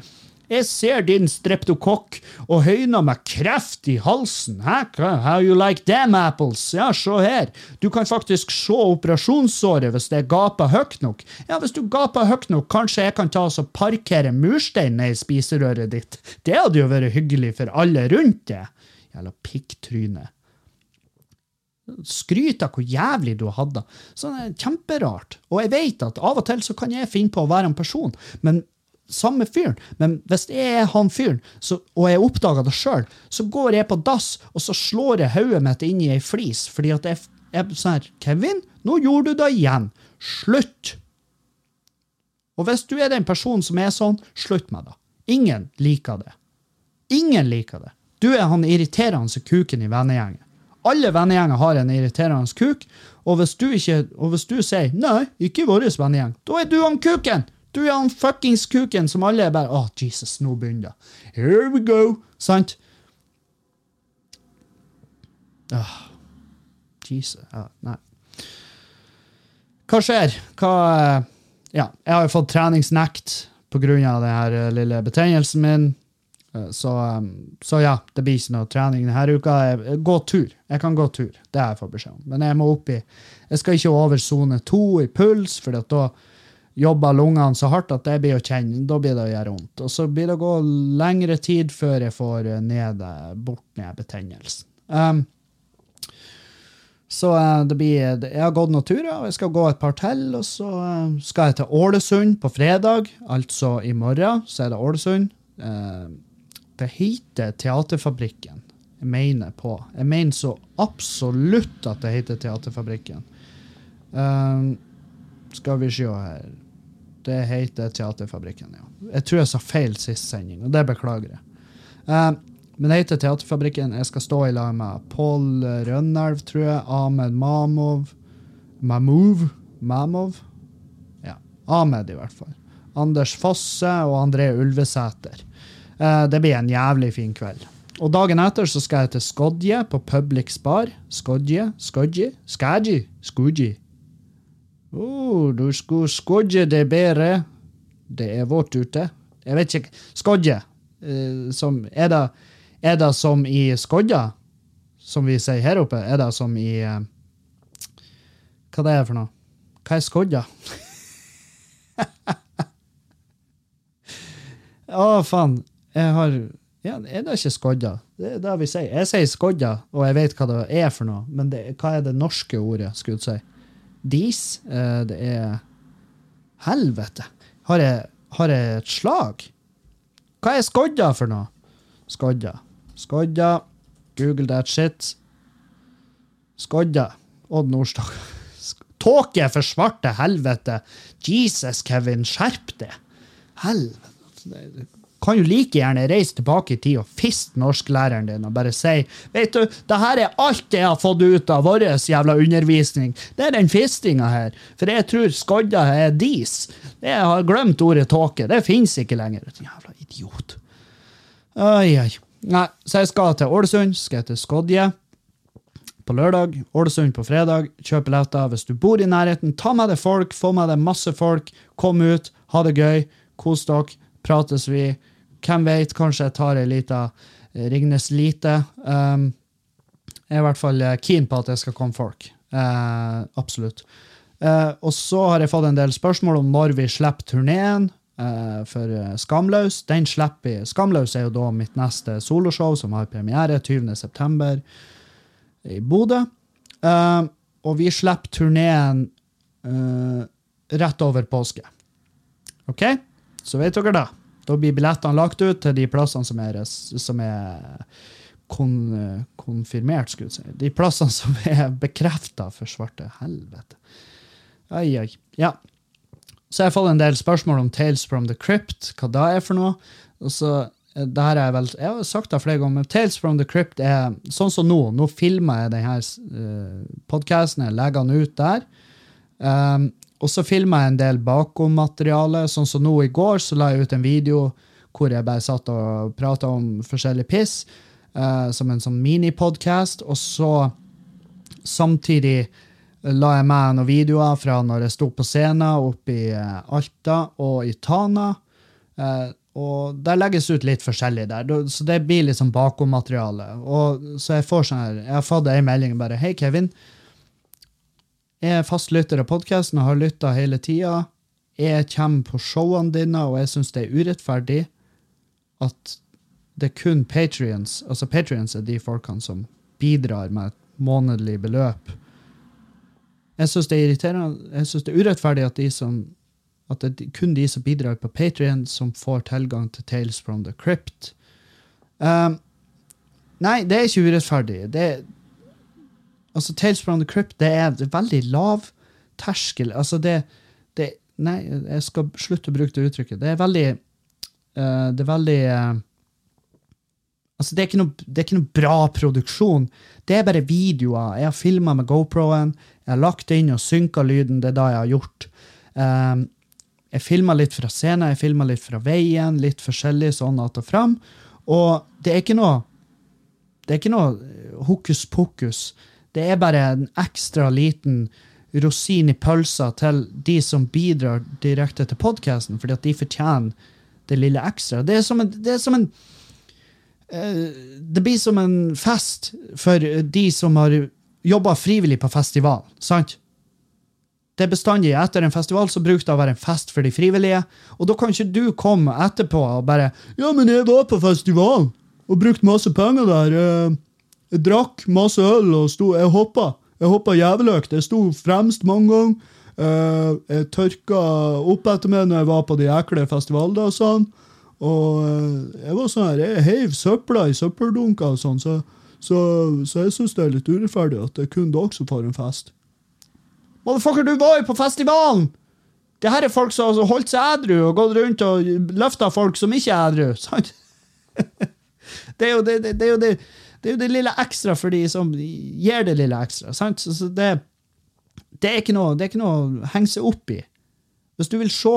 jeg ser din streptokokk og høyner med kreft i halsen. Hæ? How you like them apples? Ja, se her. Du kan faktisk se operasjonssåret hvis det gaper høyt nok. Ja, hvis du gaper høyt nok, kanskje jeg kan ta oss og parkere murstein i spiserøret ditt. Det hadde jo vært hyggelig for alle rundt det. Jævla pikktryne. Skryt av hvor jævlig du hatt det. Sånn er kjemperart. Og jeg vet at av og til så kan jeg finne på å være en person, men samme fyren. Men hvis jeg er han fyren, og jeg oppdager det sjøl, så går jeg på dass, og så slår jeg hodet mitt inn i ei flis, fordi at jeg jeg sånn her Kevin, nå gjorde du det igjen. Slutt! Og hvis du er den personen som er sånn, slutt med det. Ingen liker det. Ingen liker det. Du er han irriterende kuken i vennegjengen. Alle vennegjenger har en irriterende kuk, og hvis du, ikke, og hvis du sier 'nei, ikke vår vennegjeng', da er du han kuken! Du er han fuckings kuken som alle er bare 'Å, Jesus, nå begynner det'. Here we go! Sant? Åh. Jesus. Ja, nei. Hva skjer? Hva eh, Ja, jeg har jo fått treningsnekt på grunn av den eh, lille betennelsen min. Eh, Så, så ja, det blir ikke noe trening denne uka. Gå tur. Jeg kan gå tur. Det har jeg fått beskjed om. Men jeg må opp i Jeg skal ikke over sone to i puls, for da jobber lungene så hardt at det blir å kjenne. Da blir det å gjøre vondt. Og så blir det å gå lengre tid før jeg får ned, eh, bort ned betennelsen. Um, så eh, det blir, jeg har gått noen turer, og jeg skal gå et par til. Og så eh, skal jeg til Ålesund på fredag, altså i morgen. Så er det Ålesund. Det heter Teaterfabrikken. Jeg mener på. Jeg mener så absolutt at det heter Teaterfabrikken. Skal vi se her Det heter Teaterfabrikken, ja. Jeg tror jeg sa feil sist sending, og det beklager jeg. Eh, men det heter Teaterfabrikken. Jeg skal stå i lag med Pål Rønnelv, tror jeg. Ahmed Mamov. Mamov? Mamov? Ja. Ahmed, i hvert fall. Anders Fosse og André Ulvesæter. Uh, det blir en jævlig fin kveld. Og dagen etter så skal jeg til Skodje på Public Spar. Skodje? Skodje? Skadji? Skodje? Oh, du skulle skodje det bedre. Det er vått ute. Jeg vet ikke. Skodje. Eh, som, er, det, er det som i Skodja? Som vi sier her oppe? Er det som i eh, Hva det er for noe? Hva er Skodja? [LAUGHS] Å, faen. Jeg har ja, Er det ikke Skodja? Det er det vi sier. Jeg sier Skodja, og jeg vet hva det er for noe, men det, hva er det norske ordet, skulle jeg si? Dis? Eh, det er Helvete! Har jeg, har jeg et slag? Hva er skodda for noe? Skodda. Skodda. Google that shit. Skodda. Odd Nordstoga. [LAUGHS] Tåke for svarte helvete! Jesus, Kevin, skjerp deg! Helvete. Kan jo like gjerne reise tilbake i tid og fiste norsklæreren din og bare si Vet du, det her er alt jeg har fått ut av vår jævla undervisning. Det er den fistinga her. For jeg tror skodda er dis. Jeg har glemt ordet tåke. Det fins ikke lenger. Jævla idiot. Oi, oi. Nei, så jeg skal til Ålesund, skal jeg til Skodje på lørdag, Ålesund på fredag. Kjøp billetter hvis du bor i nærheten. Ta med deg folk, få med deg masse folk. Kom ut, ha det gøy, kos dere, prates vi. Hvem vet, kanskje jeg tar ei lita eh, Ringnes Lite. Um, jeg er i hvert fall eh, keen på at det skal komme folk. Uh, absolutt. Uh, og så har jeg fått en del spørsmål om når vi slipper turneen uh, for Skamløs. Den slipper vi. Skamløs er jo da mitt neste soloshow, som har premiere 20.9. i Bodø. Eh, og vi slipper turneen rett over påske. OK? Så vet dere det. Da blir billettene lagt ut til de plassene som er, som er kon, konfirmert, skulle jeg si. De plassene som er bekrefta for svarte helvete. Ai, ai. Ja. Så jeg har fått en del spørsmål om Tales from the Crypt, hva det er for noe. Og så, eh, det her er vel, jeg har sagt det flere ganger, men Tales from the Crypt er sånn som nå. Nå filmer jeg denne uh, podkasten, jeg legger den ut der. Um, og så filma jeg en del bakom-materiale. Sånn som nå i går så la jeg ut en video hvor jeg bare satt og prata om forskjellig piss. uh, som en sånn minipodkast. Og så samtidig la jeg med noen videoer fra når jeg sto på scenen oppe i eh, Alta og i Tana. Uh, og der legges ut litt forskjellig der, så det blir liksom bakom-materiale. Og så jeg får sånn her, jeg har fått ei melding bare Hei, Kevin. Jeg er fastlytter av podkasten og har lytta hele tida. Jeg kommer på showene dine, og jeg syns det er urettferdig at det er kun patrions, altså patrions er de folkene som bidrar med et månedlig beløp. Jeg syns det er irriterende, jeg synes det er urettferdig at, de som, at det er kun de som bidrar på Patrion, som får tilgang til Tales from the Crypt. Um, nei, det er ikke urettferdig. Det er, altså, Tales from the Crypt det er, det veldig lav terskel. Altså, det, det Nei, jeg skal slutte å bruke det uttrykket. Det er veldig uh, Det er veldig uh, Altså, det er, noe, det er ikke noe bra produksjon. Det er bare videoer. Jeg har filma med GoPro-en. Jeg har lagt inn og synka lyden. Det er da jeg har gjort. Um, jeg filma litt fra scenen, jeg filma litt fra veien, litt forskjellig sånn att og fram. Og det er ikke noe Det er ikke noe hokus pokus. Det er bare en ekstra liten rosin i pølsa til de som bidrar direkte til podkasten, fordi at de fortjener det lille ekstra. Det er som en, det er som en eh, det blir som en fest for de som har jobba frivillig på festival. sant? Det er bestandig Etter en festival så bruker det å være en fest for de frivillige. Og da kan ikke du komme etterpå og bare 'Ja, men jeg var på festival og brukte masse penger der.' eh, Jeg drakk masse øl og sto, jeg hoppa. Jeg hoppa jæveløkt. Jeg sto fremst mange ganger. Uh, jeg tørka opp etter meg når jeg var på de ekle festivaldagsene. Og eh, jeg var sånn her, jeg heiv søpla i søppeldunker og sånn, så, så, så jeg syns det er litt urettferdig at det er kun dere som får en fest. Motherfucker, du var jo på festivalen! Det her er folk som har holdt seg edru og gått rundt og løfta folk som ikke er edru. [LAUGHS] sant? Det er jo det, det, det, er jo det, det er jo det lille ekstra for de som gir det lille ekstra. sant? Så, så det, det, er ikke noe, det er ikke noe å henge seg opp i. Hvis du vil se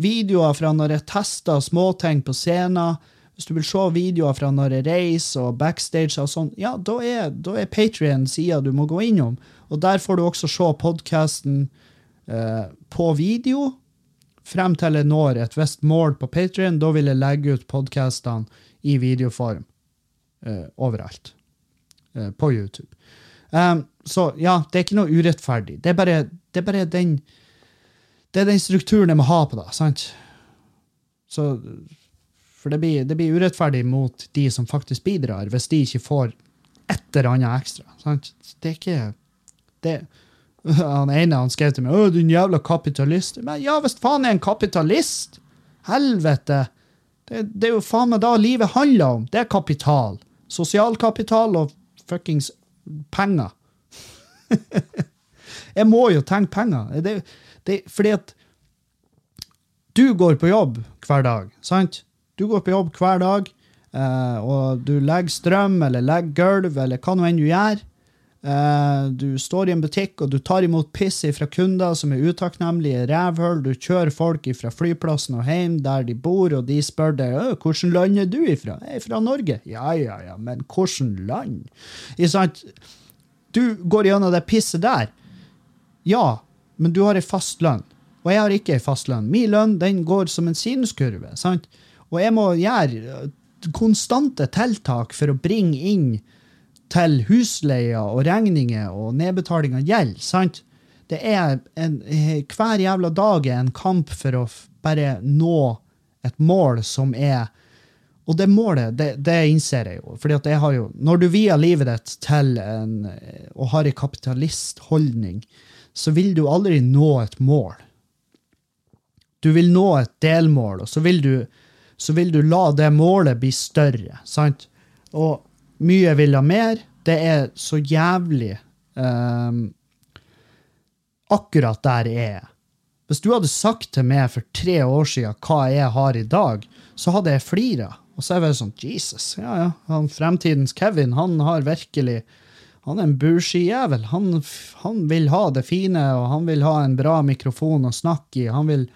videoer fra når jeg tester småting på scenen, hvis du vil se videoer fra når jeg reiser og backstage og sånn, ja, da er, da er Patrion sida du må gå innom. Og der får du også se podkasten eh, på video. Frem til jeg når et visst mål på Patrion, da vil jeg legge ut podkastene i videoform overalt. Eh, på YouTube. Um, så ja, det er ikke noe urettferdig. Det er bare, det er bare den det er den strukturen jeg må ha på det. sant? Så, for det blir, det blir urettferdig mot de som faktisk bidrar, hvis de ikke får et eller annet ekstra. sant? Det er ikke det, [LAUGHS] Han ene han skrev til meg 'Å, din jævla kapitalist'. Men ja, hvis faen er en kapitalist! Helvete! Det, det er jo faen meg da livet handler om. Det er kapital. Sosialkapital og fuckings penger. [LAUGHS] jeg må jo tenke penger. Det, det, fordi at du går på jobb hver dag, sant? Du går på jobb hver dag, eh, og du legger strøm eller legger gulv eller hva nå enn du gjør. Eh, du står i en butikk og du tar imot piss fra kunder som er utakknemlige rævhull. Du kjører folk fra flyplassen og hjem der de bor, og de spør deg «Å, hvordan land er du ifra. Jeg er fra Norge. Ja, ja, ja, men hvordan land? Ikke sant? Du går gjennom det pisset der. Ja, men du har ei fast lønn. Og jeg har ikke ei fast lønn. Min lønn den går som en sinuskurve. sant? Og jeg må gjøre konstante tiltak for å bringe inn til husleier og regninger og nedbetaling av gjeld. sant? Det er en, Hver jævla dag er en kamp for å bare nå et mål som er Og det målet, det, det innser jeg jo. fordi at jeg har jo, Når du vier livet ditt til en, og har en kapitalistholdning, så vil du aldri nå et mål. Du vil nå et delmål, og så vil du, så vil du la det målet bli større. sant? Og mye vil ha mer. Det er så jævlig um, akkurat der jeg er. Hvis du hadde sagt til meg for tre år siden hva jeg har i dag, så hadde jeg flira. Og så er jeg sånn Jesus, ja ja, han fremtidens Kevin, han har virkelig Han er en bursjijævel. Han, han vil ha det fine, og han vil ha en bra mikrofon å snakke i. Han vil,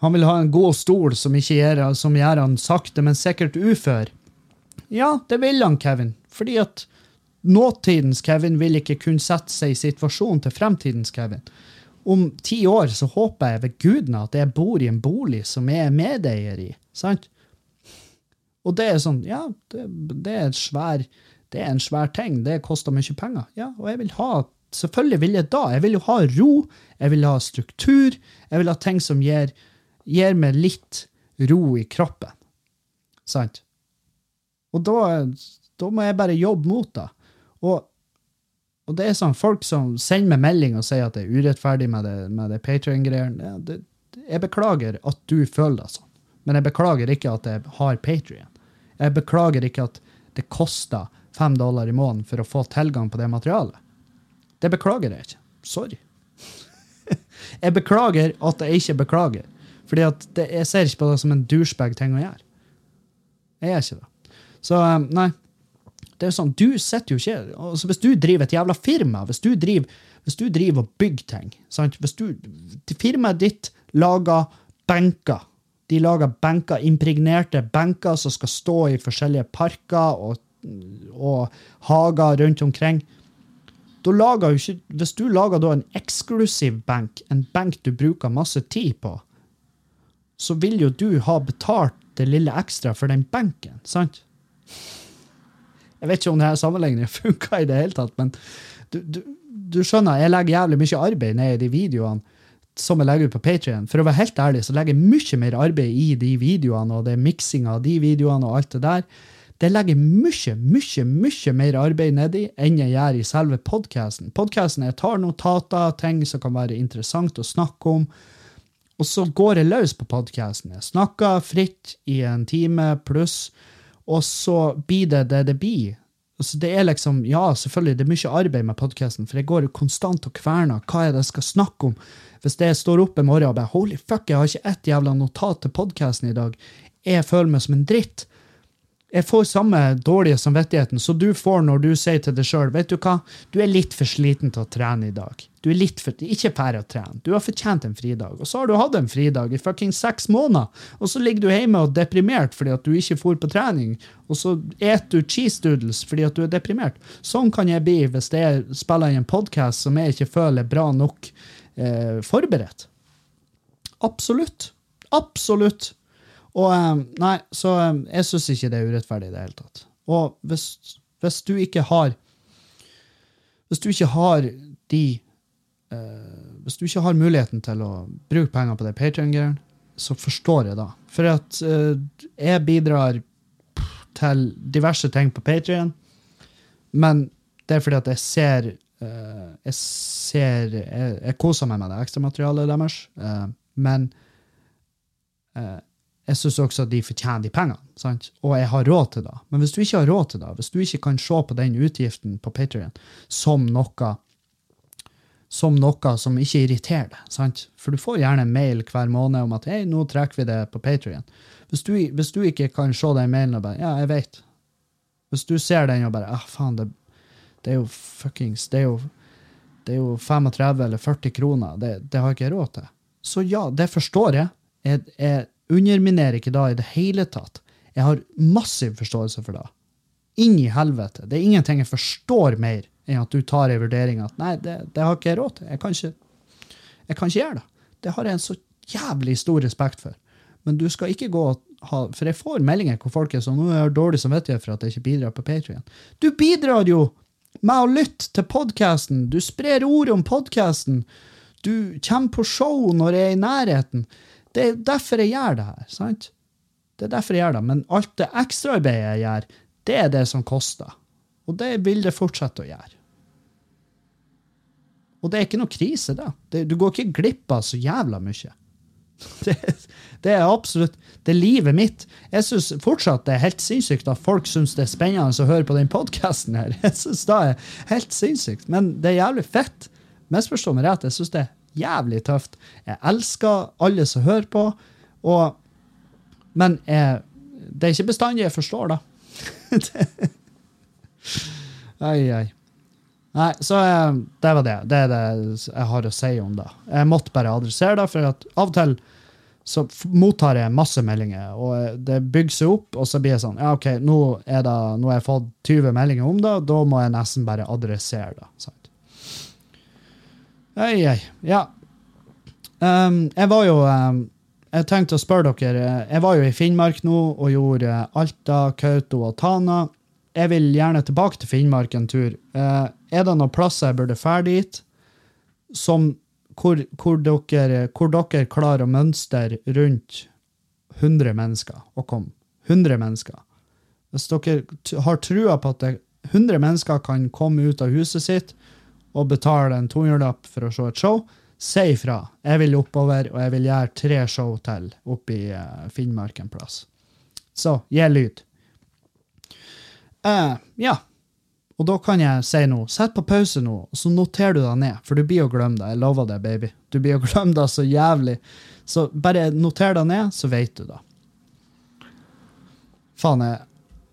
han vil ha en god stol som, gjør, som gjør han sakte, men sikkert ufør. Ja, det vil han, Kevin. Fordi at nåtidens Kevin vil ikke kunne sette seg i situasjonen til fremtidens Kevin. Om ti år så håper jeg ved gudene at jeg bor i en bolig som jeg er medeier i. sant? Og det er sånn, ja, det, det, er, svær, det er en svær ting. Det koster mye penger. Ja, og jeg vil ha Selvfølgelig vil jeg da. Jeg vil jo ha ro, jeg vil ha struktur, jeg vil ha ting som gir, gir meg litt ro i kroppen. Sant? Og da, da må jeg bare jobbe mot det. Og, og, det er sånn folk som sender meg melding og sier at det er urettferdig med det, med det Patrion-greiene. Ja, jeg beklager at du føler det sånn, men jeg beklager ikke at jeg har Patrion. Jeg beklager ikke at det koster fem dollar i måneden for å få tilgang på det materialet. Det beklager jeg ikke. Sorry. [LAUGHS] jeg beklager at jeg ikke beklager. Fordi jeg ser ikke på det som en douchebag ting å gjøre. Jeg gjør ikke det. Så um, nei. Det er sånn, Du sitter jo ikke altså Hvis du driver et jævla firma, hvis du driver, hvis du driver og bygger ting sant? Hvis du, Firmaet ditt lager benker de lager benker, impregnerte benker som skal stå i forskjellige parker og, og hager rundt omkring. Lager Ikke, hvis du lager en eksklusiv benk, en benk du bruker masse tid på, så vil jo du ha betalt det lille ekstra for den benken, sant? Jeg vet ikke om denne sammenligningen [LAUGHS] funka i det hele tatt, men du, du, du skjønner, jeg legger jævlig mye arbeid ned i de videoene som jeg legger ut på Patrion. For å være helt ærlig så legger jeg mye mer arbeid i de videoene og det miksinga av de videoene og alt det der. Det legger mye, mye, mye mer arbeid nedi enn jeg gjør i selve podkasten. Podkasten jeg tar notater, ting som kan være interessant å snakke om. Og så går jeg løs på podkasten. Jeg snakker fritt i en time pluss, og så blir det det det blir. Altså det er liksom, Ja, selvfølgelig, det er mye arbeid med podkasten, for jeg går jo konstant og kverner. Hva er det jeg skal snakke om? Hvis jeg står opp i morgen og bare holy fuck, jeg har ikke ett jævla notat til podkasten i dag, jeg føler meg som en dritt. Jeg får samme dårlige samvittigheten som du får når du sier til deg sjøl vet du hva, du er litt for sliten til å trene i dag. Du er litt for, Ikke ferdig å trene. Du har fortjent en fridag. Og så har du hatt en fridag i fucking seks måneder, og så ligger du hjemme og deprimert fordi at du ikke for på trening, og så et du cheese doodles fordi at du er deprimert. Sånn kan jeg bli hvis jeg spiller i en podkast som jeg ikke føler er bra nok eh, forberedt. Absolutt. Absolutt. Og eh, Nei, så eh, jeg syns ikke det er urettferdig i det hele tatt. Og hvis, hvis, du ikke har Hvis du ikke har de eh, Hvis du ikke har muligheten til å bruke penger på det Patrion-greiene, så forstår jeg da. For at eh, jeg bidrar til diverse ting på Patrion, men det er fordi at jeg ser Uh, jeg ser Jeg, jeg koser meg med det ekstramaterialet deres, uh, men uh, jeg syns også at de fortjener de pengene. Sant? Og jeg har råd til det. Men hvis du ikke har råd til det, hvis du ikke kan se på den utgiften på Patrion som noe som noe som ikke irriterer deg. Sant? For du får gjerne en mail hver måned om at hei, nå trekker vi det på Patrion. Hvis, hvis, du ikke kan se den mailen og bare ja, jeg vet. Hvis du ser den og bare ah, faen, det, det er jo fuckings det er jo, det er jo 35 eller 40 kroner. Det, det har jeg ikke råd til. Så ja, det forstår jeg. Jeg, jeg underminerer ikke da i det hele tatt. Jeg har massiv forståelse for det. Inn i helvete. Det er ingenting jeg forstår mer enn at du tar en vurdering at nei, det, det har ikke jeg råd til. Jeg kan ikke, jeg kan ikke gjøre det. Det har jeg en så jævlig stor respekt for. Men du skal ikke gå og ha For jeg får meldinger hvor folk er sånn 'Nå har jeg dårlig samvittighet for at jeg ikke bidrar på Patrion'. Du bidrar jo med å lytte til podkasten. Du sprer ord om podkasten. Du kommer på show når jeg er i nærheten. Det er derfor jeg gjør det her. sant? Det er derfor jeg gjør det. Men alt det ekstraarbeidet jeg gjør, det er det som koster. Og det vil det fortsette å gjøre. Og det er ikke noe krise, da. Det, du går ikke glipp av så jævla mye. [LAUGHS] Det, det, er absolutt det er livet mitt. Jeg syns fortsatt det er helt sinnssykt at folk syns det er spennende å høre på den podkasten her. [LAUGHS] Jeg synes det er helt sinnssykt. Men det er jævlig fett. Misforstå meg rett, jeg syns det er jævlig tøft. Jeg elsker alle som hører på, og, men jeg, det er ikke bestandig jeg forstår, da. [LAUGHS] Ai, ai. Nei, så eh, det var det. Det er det jeg har å si om det. Jeg måtte bare adressere det, for at av og til så mottar jeg masse meldinger, og eh, det bygger seg opp, og så blir jeg sånn Ja, OK, nå, er det, nå har jeg fått 20 meldinger om det, da må jeg nesten bare adressere det. sant? Ei, ei. Ja. Um, jeg var jo um, Jeg tenkte å spørre dere. eh, Jeg var jo i Finnmark nå og gjorde eh, Alta, Kautokeino og Tana. Jeg vil gjerne tilbake til Finnmark en tur. Uh, er det noen plasser jeg burde dra dit som hvor, hvor, dere, hvor dere klarer å mønstre rundt 100 mennesker og komme? 100 mennesker. Hvis dere har trua på at det, 100 mennesker kan komme ut av huset sitt og betale en 200-lapp for å se et show, si ifra. Jeg vil oppover, og jeg vil gjøre tre show til oppe i eh, Finnmark en plass. Så gi lyd. Uh, ja. Og da kan jeg si noe. Sett på pause nå, og så noterer du deg ned. For du blir å glemme det. Jeg lover det, baby. Du blir å glemme det så jævlig. Så bare noter deg ned, så vet du det. Faen, jeg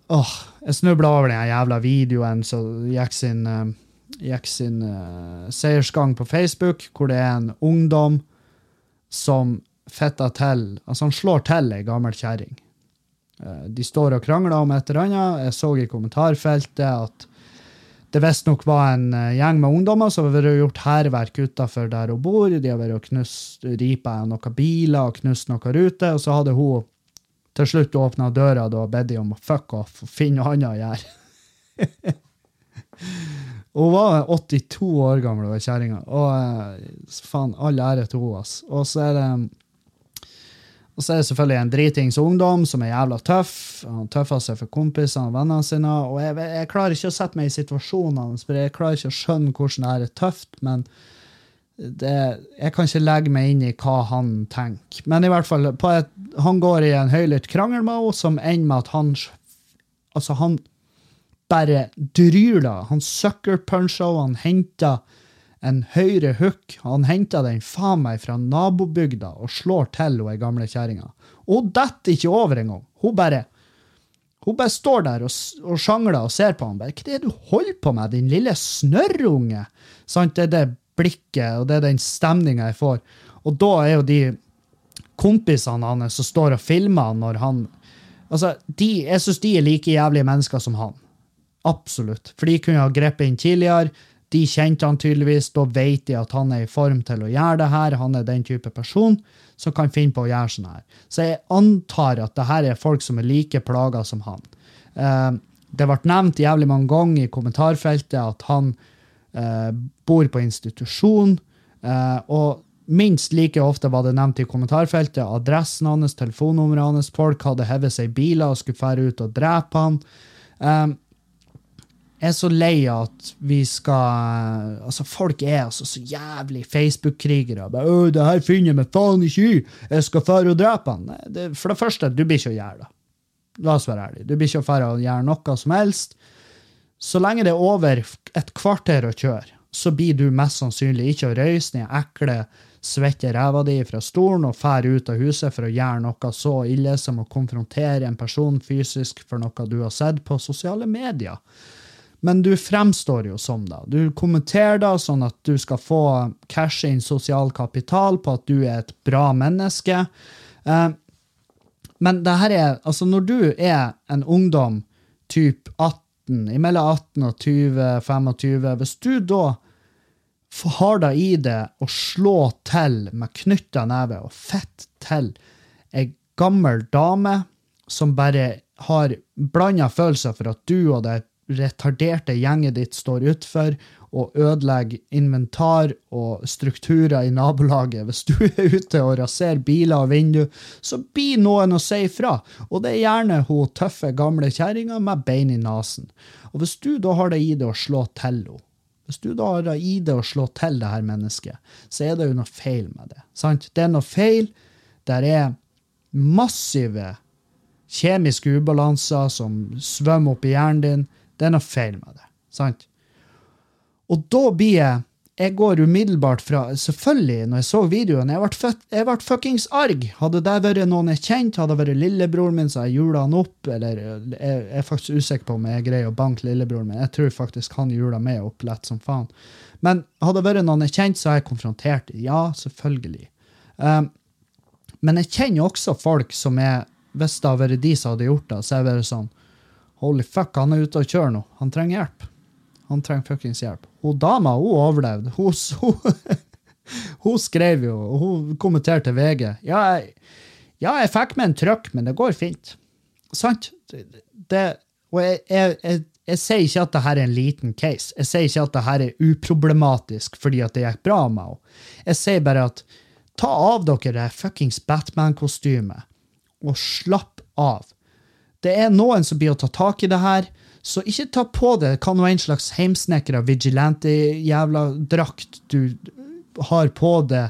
Åh, jeg snubla over den jævla videoen som gikk sin, eh, gikk sin uh, seiersgang på Facebook, hvor det er en ungdom som fetter til Altså, han slår til ei gammel kjerring. Uh, de står og krangler om et eller annet. Jeg så i kommentarfeltet at det visstnok var en eh, gjeng med ungdommer som vært gjort hærverk utafor der hun bor. De har vært og knust ripa noen biler og knust noen ruter, og så hadde hun til slutt åpna døra og bedt dem om å fuck off og finne noe annet å gjøre. [LAUGHS] hun var 82 år gammel, den kjerringa, og eh, faen, all ære til henne. ass. Og så er det og så er det selvfølgelig en dritings ungdom som er jævla tøff. Han tøffer seg for kompisene og vennene sine. Og jeg, jeg klarer ikke å sette meg i situasjonen hans, for jeg klarer ikke å skjønne hvordan det er tøft. Men det, jeg kan ikke legge meg inn i hva han tenker. Men i hvert fall, et, han går i en høylytt krangel med henne, som ender med at han Altså, han bare dryler. Han sucker-puncher og han henter en høyre hook. Han henter den faen meg fra nabobygda og slår til hun gamle kjerringa. Hun detter ikke over engang. Hun bare hun bare står der og, og sjangler og ser på han. bare, Hva er det du holder på med, din lille snørrunge? Sant? Det er det blikket og det er den stemninga jeg får. Og da er jo de kompisene hans som står og filmer når han Altså, de, Jeg syns de er like jævlige mennesker som han. Absolutt. For de kunne ha grepet inn tidligere. De kjente han tydeligvis. Da vet de at han er i form til å gjøre det her. Han er den type person som kan finne på å gjøre sånn her. Så jeg antar at det her er folk som er like plaga som han. Eh, det ble nevnt jævlig mange ganger i kommentarfeltet at han eh, bor på institusjon. Eh, og minst like ofte var det nevnt i kommentarfeltet adressen hans, telefonnummeret hans. Folk hadde hevet seg i biler og skulle fære ut og drepe han. Er så lei av at vi skal Altså, folk er altså så jævlig Facebook-krigere. «Å, det her finner jeg meg faen ikke i! Jeg skal fære og drepe han. Det, for det første, du blir ikke å gjøre det. La oss være ærlige. Du blir ikke å fære og gjøre noe som helst. Så lenge det er over et kvarter å kjøre, så blir du mest sannsynlig ikke å røyse den ekle, svette ræva di fra stolen og fære ut av huset for å gjøre noe så ille som å konfrontere en person fysisk for noe du har sett på sosiale medier. Men du fremstår jo som det. Du kommenterer det sånn at du skal få cashe inn sosial kapital på at du er et bra menneske. Eh, men det her er, altså når du er en ungdom typ 18, imellom 18 og 20-25, hvis du da har det i det å slå til med knytta neve og fett til ei gammel dame som bare har blanda følelser for at du og det retarderte gjenget ditt står utfor og ødelegger inventar og strukturer i nabolaget. Hvis du er ute og raserer biler og vinduer, så blir noen å si ifra. Og det er gjerne hun tøffe, gamle kjerringa med bein i nesen. Og hvis du da har det i det å slå til henne, hvis du da har det i det å slå til det her mennesket, så er det jo noe feil med det. Sant? Det er noe feil. Der er massive kjemiske ubalanser som svømmer opp i hjernen din. Det er noe feil med det. Sant? Og da blir jeg Jeg går umiddelbart fra Selvfølgelig, når jeg så videoen Jeg ble, jeg ble fuckings arg. Hadde det vært noen jeg kjente, hadde det vært lillebroren min, så jeg jula han opp. Eller jeg jeg er faktisk usikker på om jeg greier å banke lillebroren min. Jeg tror faktisk han jula meg opp lett som faen. Men hadde det vært noen jeg kjente, så har jeg konfrontert. Ja, selvfølgelig. Um, Men jeg kjenner også folk som er Hvis det hadde vært de som hadde gjort det, så er det sånn Holy fuck, han er ute og kjører nå. Han trenger hjelp. Han trenger fuckings hjelp. Hun dama, hun overlevde. Hun, [LAUGHS] hun, hun skrev jo, og hun kommenterte VG. Ja, jeg, ja, jeg fikk meg en trøkk, men det går fint. Sant? Det, og jeg, jeg, jeg, sier ikke at dette er en liten case. Jeg sier ikke at dette er uproblematisk fordi at det gikk bra med henne. Jeg sier bare at ta av dere det fuckings Batman-kostymet, og slapp av. Det er noen som blir å ta tak i det her, så ikke ta på det hva nå en slags heimsnekra vigilante-jævla drakt du har på det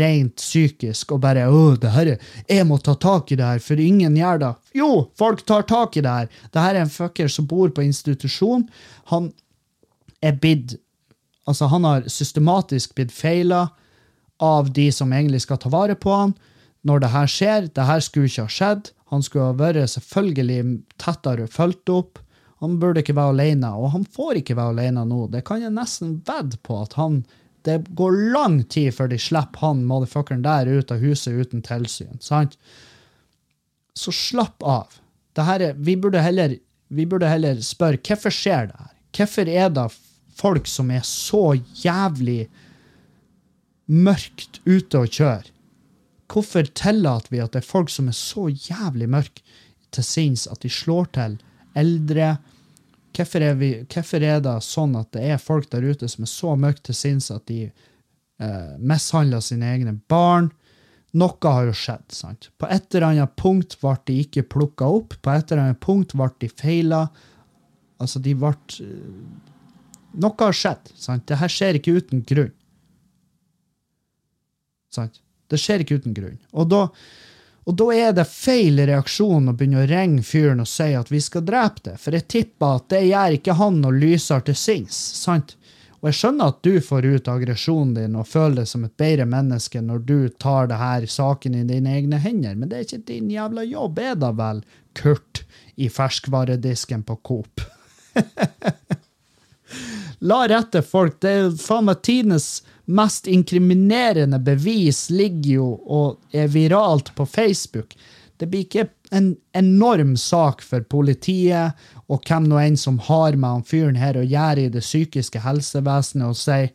rent psykisk, og bare 'Å, det her er Jeg må ta tak i det her, for ingen gjør det'. Jo, folk tar tak i det her. Det her er en fucker som bor på institusjon. Han er bidd Altså, han har systematisk blitt feila av de som egentlig skal ta vare på han. Når det her skjer, det her skulle ikke ha skjedd. Han skulle ha vært selvfølgelig tettere fulgt opp. Han burde ikke være alene, og han får ikke være alene nå. Det kan jeg nesten vedde på at han Det går lang tid før de slipper han motherfuckeren der ut av huset uten tilsyn. sant? Så slapp av. Dette, vi, burde heller, vi burde heller spørre hvorfor skjer det her? Hvorfor er det folk som er så jævlig mørkt ute og kjøre? Hvorfor tillater vi at det er folk som er så jævlig mørke til sinns at de slår til eldre? Hvorfor er, vi, hvorfor er det sånn at det er folk der ute som er så mørke til sinns at de eh, mishandler sine egne barn? Noe har jo skjedd. sant? På et eller annet punkt ble de ikke plukka opp. På et eller annet punkt ble de feila. Altså, de ble Noe har skjedd. sant? Det her skjer ikke uten grunn. Sant? Det skjer ikke uten grunn. Og da, og da er det feil reaksjon å begynne å ringe fyren og si at vi skal drepe det, for jeg tipper at det gjør ikke han noe lyser til sinns. sant? Og jeg skjønner at du får ut aggresjonen din og føler deg som et bedre menneske når du tar det her saken i dine egne hender, men det er ikke din jævla jobb, er da vel, Kurt i ferskvaredisken på Coop? [LAUGHS] La rette folk. Det er faen meg tidenes mest inkriminerende bevis ligger jo og er viralt på Facebook. Det blir ikke en enorm sak for politiet og hvem nå enn som har med han fyren her å gjøre i det psykiske helsevesenet, og sier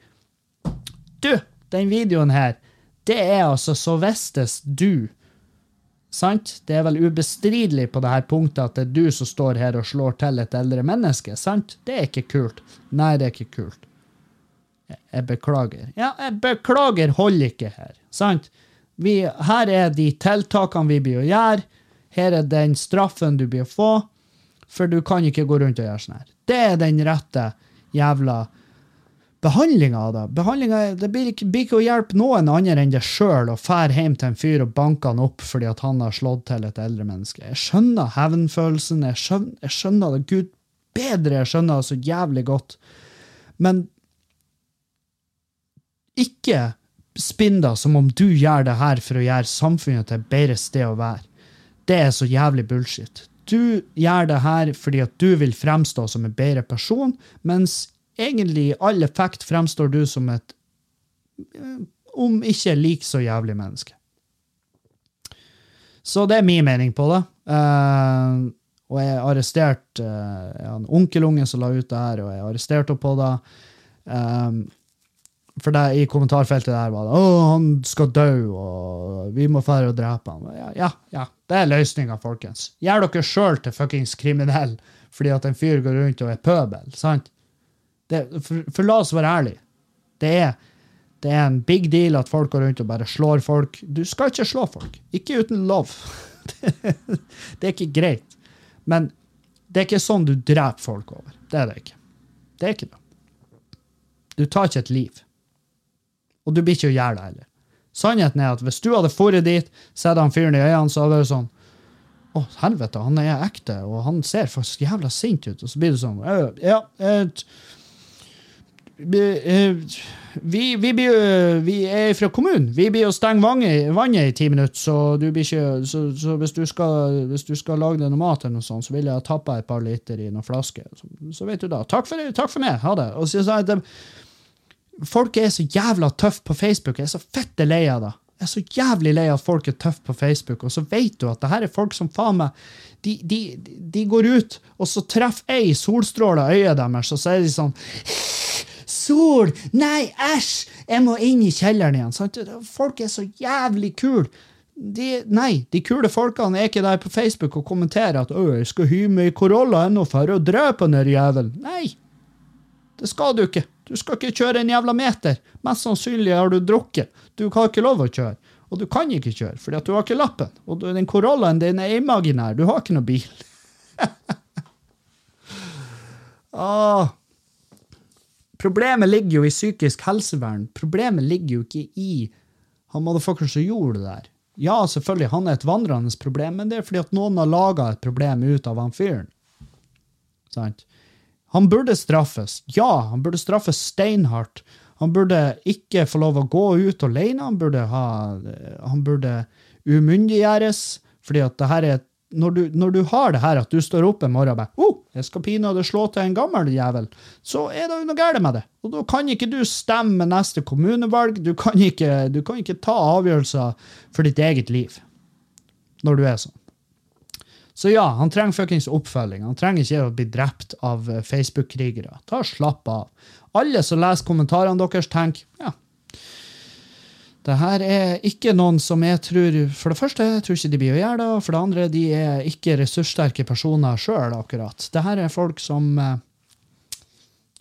Du, den videoen her, det er altså så vistes du. Sant? Det er vel ubestridelig på det her punktet at det er du som står her og slår til et eldre menneske. sant? Det er ikke kult. Nei, det er ikke kult. Jeg beklager. Ja, jeg beklager holder ikke her. Sant? Vi, her er de tiltakene vi blir å gjøre. Her er den straffen du blir å få. For du kan ikke gå rundt og gjøre sånn her. Det er den rette jævla behandlinga av det. Behandlinga, det blir ikke, blir ikke å hjelpe noen andre enn deg sjøl å fære hjem til en fyr og banke han opp fordi at han har slått til et eldre menneske. Jeg skjønner hevnfølelsen. Jeg jeg skjønner det. Gud bedre, jeg skjønner det så jævlig godt. Men ikke spinn deg som om du gjør det her for å gjøre samfunnet til et bedre sted å være. Det er så jævlig bullshit. Du gjør det her fordi at du vil fremstå som en bedre person, mens egentlig i all effekt fremstår du som et eh, om ikke like så jævlig menneske. Så det er min mening på det. Uh, og jeg arresterte uh, en onkelunge som la ut det her, og jeg arresterte henne på det. Um, for det, i kommentarfeltet der var det 'Å, han skal dø, og vi må dra og drepe han'. Ja, ja, ja. Det er løsninga, folkens. Gjør dere sjøl til fuckings kriminell fordi at en fyr går rundt og er pøbel. sant? Det, for, for, la oss være ærlige. Det er, det er en big deal at folk går rundt og bare slår folk. Du skal ikke slå folk. Ikke uten lov. [LAUGHS] det, det er ikke greit. Men det er ikke sånn du dreper folk over. Det er det ikke. Det er ikke det. Du tar ikke et liv. Og du blir ikke å gjøre det heller. Sannheten er at hvis du hadde dratt dit, sett han fyren i øynene, så hadde det vært sånn Å, helvete, han er ekte, og han ser faktisk jævla sint ut. Og så blir det sånn Ja, et, vi, vi, blir, vi, er fra kommunen. Vi blir å stenge vannet, i ti minutter, så, ikke, så, så hvis, du skal, hvis, du skal, lage deg noe mat, eller noe sånt, så vil jeg tappe et par liter i noen flasker. Så, så, vet du da. Takk for, takk for meg. Ha det. Og så, så, det Folk er så jævla tøffe på Facebook. Jeg er så fette lei av det. Jeg er så jævlig lei av at folk er tøffe på Facebook, og så vet du at det her er folk som faen meg de, de, de går ut, og så treffer ei solstråle øyet deres, og så er de sånn Sol! Nei, æsj! Jeg må inn i kjelleren igjen. Sant? Folk er så jævlig kule. De, nei, de kule folkene er ikke der på Facebook og kommenterer at 'Å, jeg skal hyme i Corolla ennå for å drepe den jævelen'. Nei, det skal du ikke. Du skal ikke kjøre en jævla meter. Mest sannsynlig har du drukket. Du har ikke lov å kjøre. Og du kan ikke kjøre, fordi at du har ikke lappen. Og den Corollaen din er imaginær. Du har ikke noe bil. [LAUGHS] ah. Problemet ligger jo i psykisk helsevern. Problemet ligger jo ikke i han motherfucker som gjorde det der. Ja, selvfølgelig, han er et vandrende problem, men det er fordi at noen har laga et problem ut av han fyren. Sant? Han burde straffes. Ja, han burde straffes steinhardt. Han burde ikke få lov å gå ut alene. Han burde, ha, han burde umyndiggjøres. fordi at det her er når du, når du, har det her at du står opp en morgen og bare oh, jeg skal pinadø slå til en gammel jævel, så er det jo noe galt med det. Og da kan ikke du stemme neste kommunevalg. Du kan ikke, du kan ikke ta avgjørelser for ditt eget liv når du er sånn. Så ja, han trenger fuckings oppfølging. Han trenger ikke å bli drept av eh, Facebook-krigere. Ta Slapp av. Alle som leser kommentarene deres, tenker ja, det her er ikke noen som jeg tror For det første jeg tror ikke de blir å gjøre det, og for det andre de er ikke ressurssterke personer sjøl, akkurat. Det her er folk som, eh,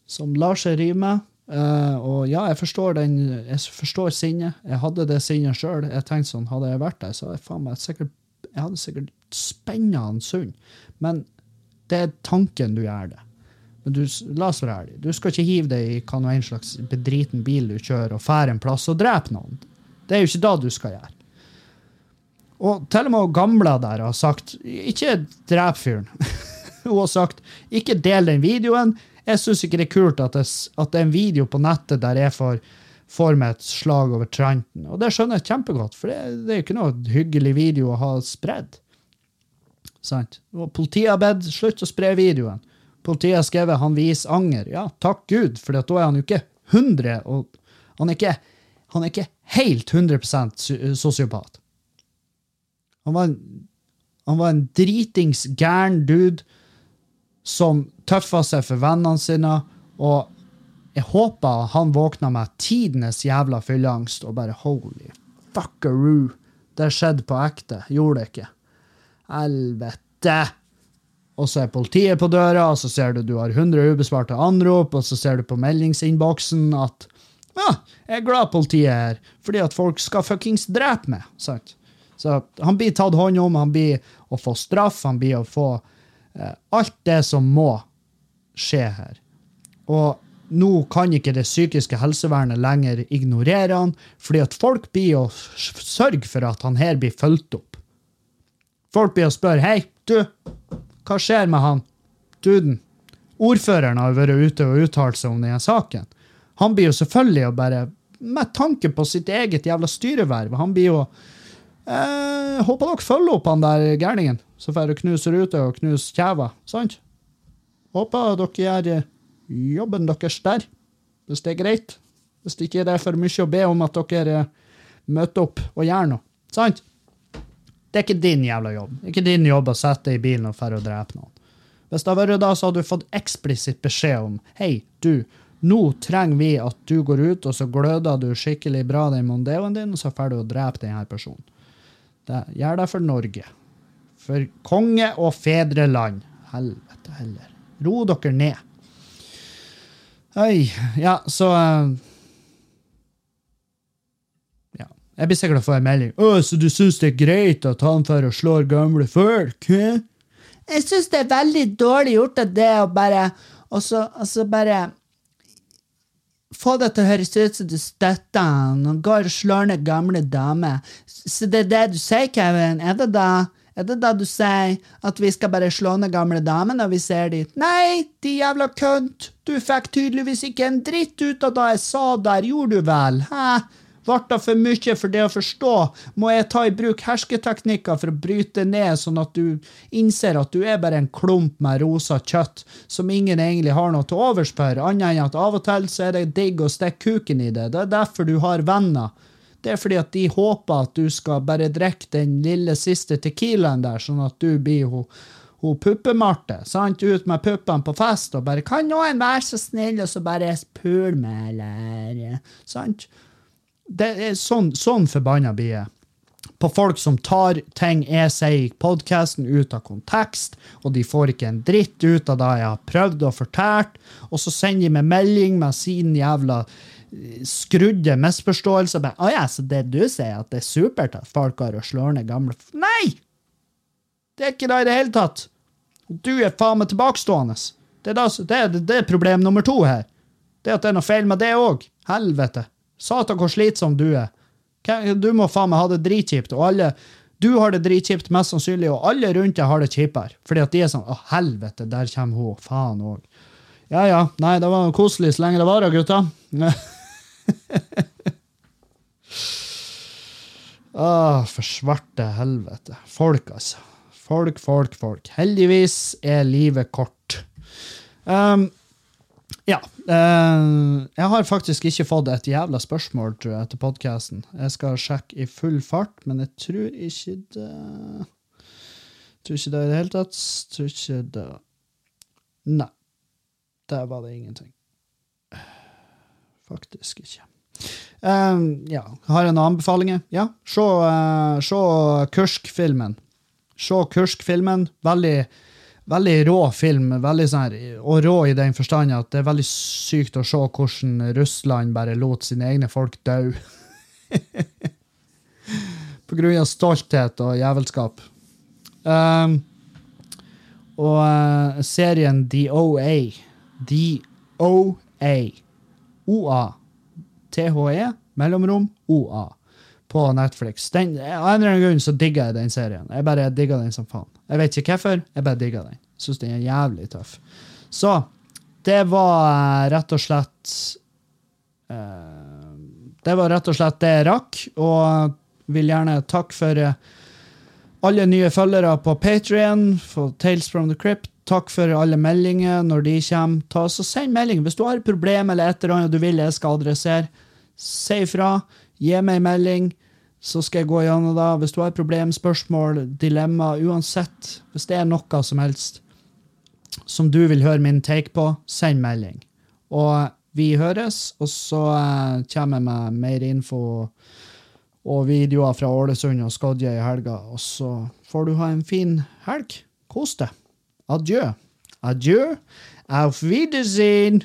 som lar seg rive Uh, og ja, jeg forstår den, jeg forstår sinnet. Jeg hadde det sinnet sjøl. Jeg tenkte sånn, Hadde jeg vært der, så hadde jeg, faen meg sikkert, jeg hadde sikkert spenna han sund. Men det er tanken du gjør det. Men du, la oss være ærlige. Du skal ikke hive deg i hva en slags bedriten bil du kjører, og fære en plass og drepe noen. Det er jo ikke da du skal gjøre. Og til og med gamla der har sagt ikke drep fyren. [LAUGHS] Hun har sagt ikke del den videoen. Jeg syns ikke det er kult at det, at det, er en video på nettet der jeg får, får meg et slag over tranten. Og det skjønner jeg kjempegodt, for det, det er jo ikke noe hyggelig video å ha spredd. Sant? Og politiet har bedt slutt å spre videoen. Politiet har skrevet 'han viser anger'. Ja, takk Gud, for da er han jo ikke 100, og han er ikke han er ikke helt 100% sosiopat. Han var han var en dritings gæren dude som tøffa seg for vennene sine, og jeg håpa han våkna med tidenes jævla fylleangst og bare holy fuckaroo. Det skjedde på ekte. Gjorde det ikke. Helvete! Og så er politiet på døra, og så ser du du har 100 ubesvarte anrop, og så ser du på meldingsinnboksen at ja, jeg er glad politiet er her, fordi at folk skal fuckings drepe meg. sant? Så han blir tatt hånd om, han blir å få straff, han blir å få eh, alt det som må skje her. Og nå kan ikke det psykiske helsevernet lenger ignorere han, fordi at folk blir å sørge for at han her blir fulgt opp. Folk blir å spørre hei, du, hva skjer med han duden? Ordføreren har vært ute og uttalt seg om denne saken. Han blir jo selvfølgelig å bare Med tanke på sitt eget jævla styreverv. Han blir jo eh, Håper dere følger opp han der gærningen som får knuse ruter og knuse kjever, Sant? Håper dere gjør eh, jobben deres der, hvis det er greit. Hvis det ikke er for mye å be om at dere eh, møter opp og gjør noe. Sant? Det er ikke din jævla jobb. Det er ikke din jobb å sette deg i bilen og dra og drepe noen. Hvis det hadde vært da, så hadde du fått eksplisitt beskjed om hei, du, nå trenger vi at du går ut, og så gløder du skikkelig bra den Mondeoen din, og så drar du å drepe denne personen. Det, gjør det for Norge. For konge og fedreland. Helvete heller. Ro dere ned. Oi. Ja, så uh, Ja. Jeg blir sikkert å få en melding. 'Å, så du syns det er greit at han får og slår gamle folk?' Hæ? Jeg syns det er veldig dårlig gjort av det å bare Og så bare få det til å høres ut som du støtter han og går og slår ned gamle damer. Så det er det du sier, Kevin? Er det da er det da du sier at vi skal bare slå ned gamle damer når vi ser dit? Nei, de jævla kønt! Du fikk tydeligvis ikke en dritt ut av da jeg sa der, gjorde du vel? Hæ? Det for mye for det å forstå? Må jeg ta i bruk hersketeknikker for å bryte ned, sånn at du innser at du er bare en klump med rosa kjøtt som ingen egentlig har noe til overs for, annet enn at av og til så er det digg å stikke kuken i det. Det er derfor du har venner. det er fordi at de håper at du skal bare drikke den lille siste tequilaen der, sånn at du blir hun, hun puppemarte. sant? Ut med puppene på fest og bare 'Kan noen være så snill og så bare pule meg, eller?' Sant? Det er sånn, sånn forbanna blir jeg på folk som tar ting jeg sier i podkasten, ut av kontekst, og de får ikke en dritt ut av det jeg har prøvd og fortalt, og så sender de meg melding med sin jævla eh, skrudde misforståelse. Å 'Å ja, så det du sier, at det er supert at folk har og slår ned gamle f-» Nei! Det er ikke det i det hele tatt. Du er faen meg tilbakestående. Det er, det, er, det er problem nummer to her. Det at det er noe feil med det òg. Helvete. Satan, hvor slitsom du er. Du må faen meg ha det dritkjipt, og alle Du har det dritkjipt, mest sannsynlig, og alle rundt deg har det kjipere. Fordi at de er sånn Å, helvete, der kommer hun. Faen òg. Ja ja. Nei, det var koselig så lenge det varer, gutta. [LAUGHS] Åh, for svarte helvete. Folk, altså. Folk, folk, folk. Heldigvis er livet kort. Um, ja. eh, jeg har faktisk ikke fått et jævla spørsmål tror jeg, etter podkasten. Jeg skal sjekke i full fart, men jeg tror ikke det Tror ikke det i det hele tatt. Tror ikke det Nei. Der var det ingenting. Faktisk ikke. Eh, ja. Har jeg noen anbefalinger? Ja. Se, uh, se Kursk-filmen. Se Kursk-filmen. Veldig, veldig rå film. Veldig sånn og rå i den forstand at det er veldig sykt å se hvordan Russland bare lot sine egne folk dø. [LAUGHS] På grunn av stolthet og jævelskap. Um, og uh, serien The OA DOA OA THE mellomrom OA på Netflix. Av en eller annen grunn så digger jeg den serien. Jeg bare digger den som faen. Jeg vet ikke hvorfor, jeg bare digger den. Syns den er jævlig tøff. Så det var eh, rett og slett uh, Det var rett og slett det jeg rakk, og vil gjerne takke for eh, alle nye følgere på Patrion, for Tales from the Crypt. Takk for alle meldinger når de kommer. Ta, så Send melding hvis du har et problem eller et eller annet du vil jeg skal adressere. Si ifra. Gi meg melding, så skal jeg gå gjennom det. Hvis du har problem, spørsmål, dilemma, uansett, hvis det er noe som helst som du vil høre min take på, send melding. Og vi høres, og så eh, kommer jeg med mer info og videoer fra Ålesund og Skodje i helga. Og så får du ha en fin helg. Kos deg. Adjø. Adjø. Auf Wiedersehen.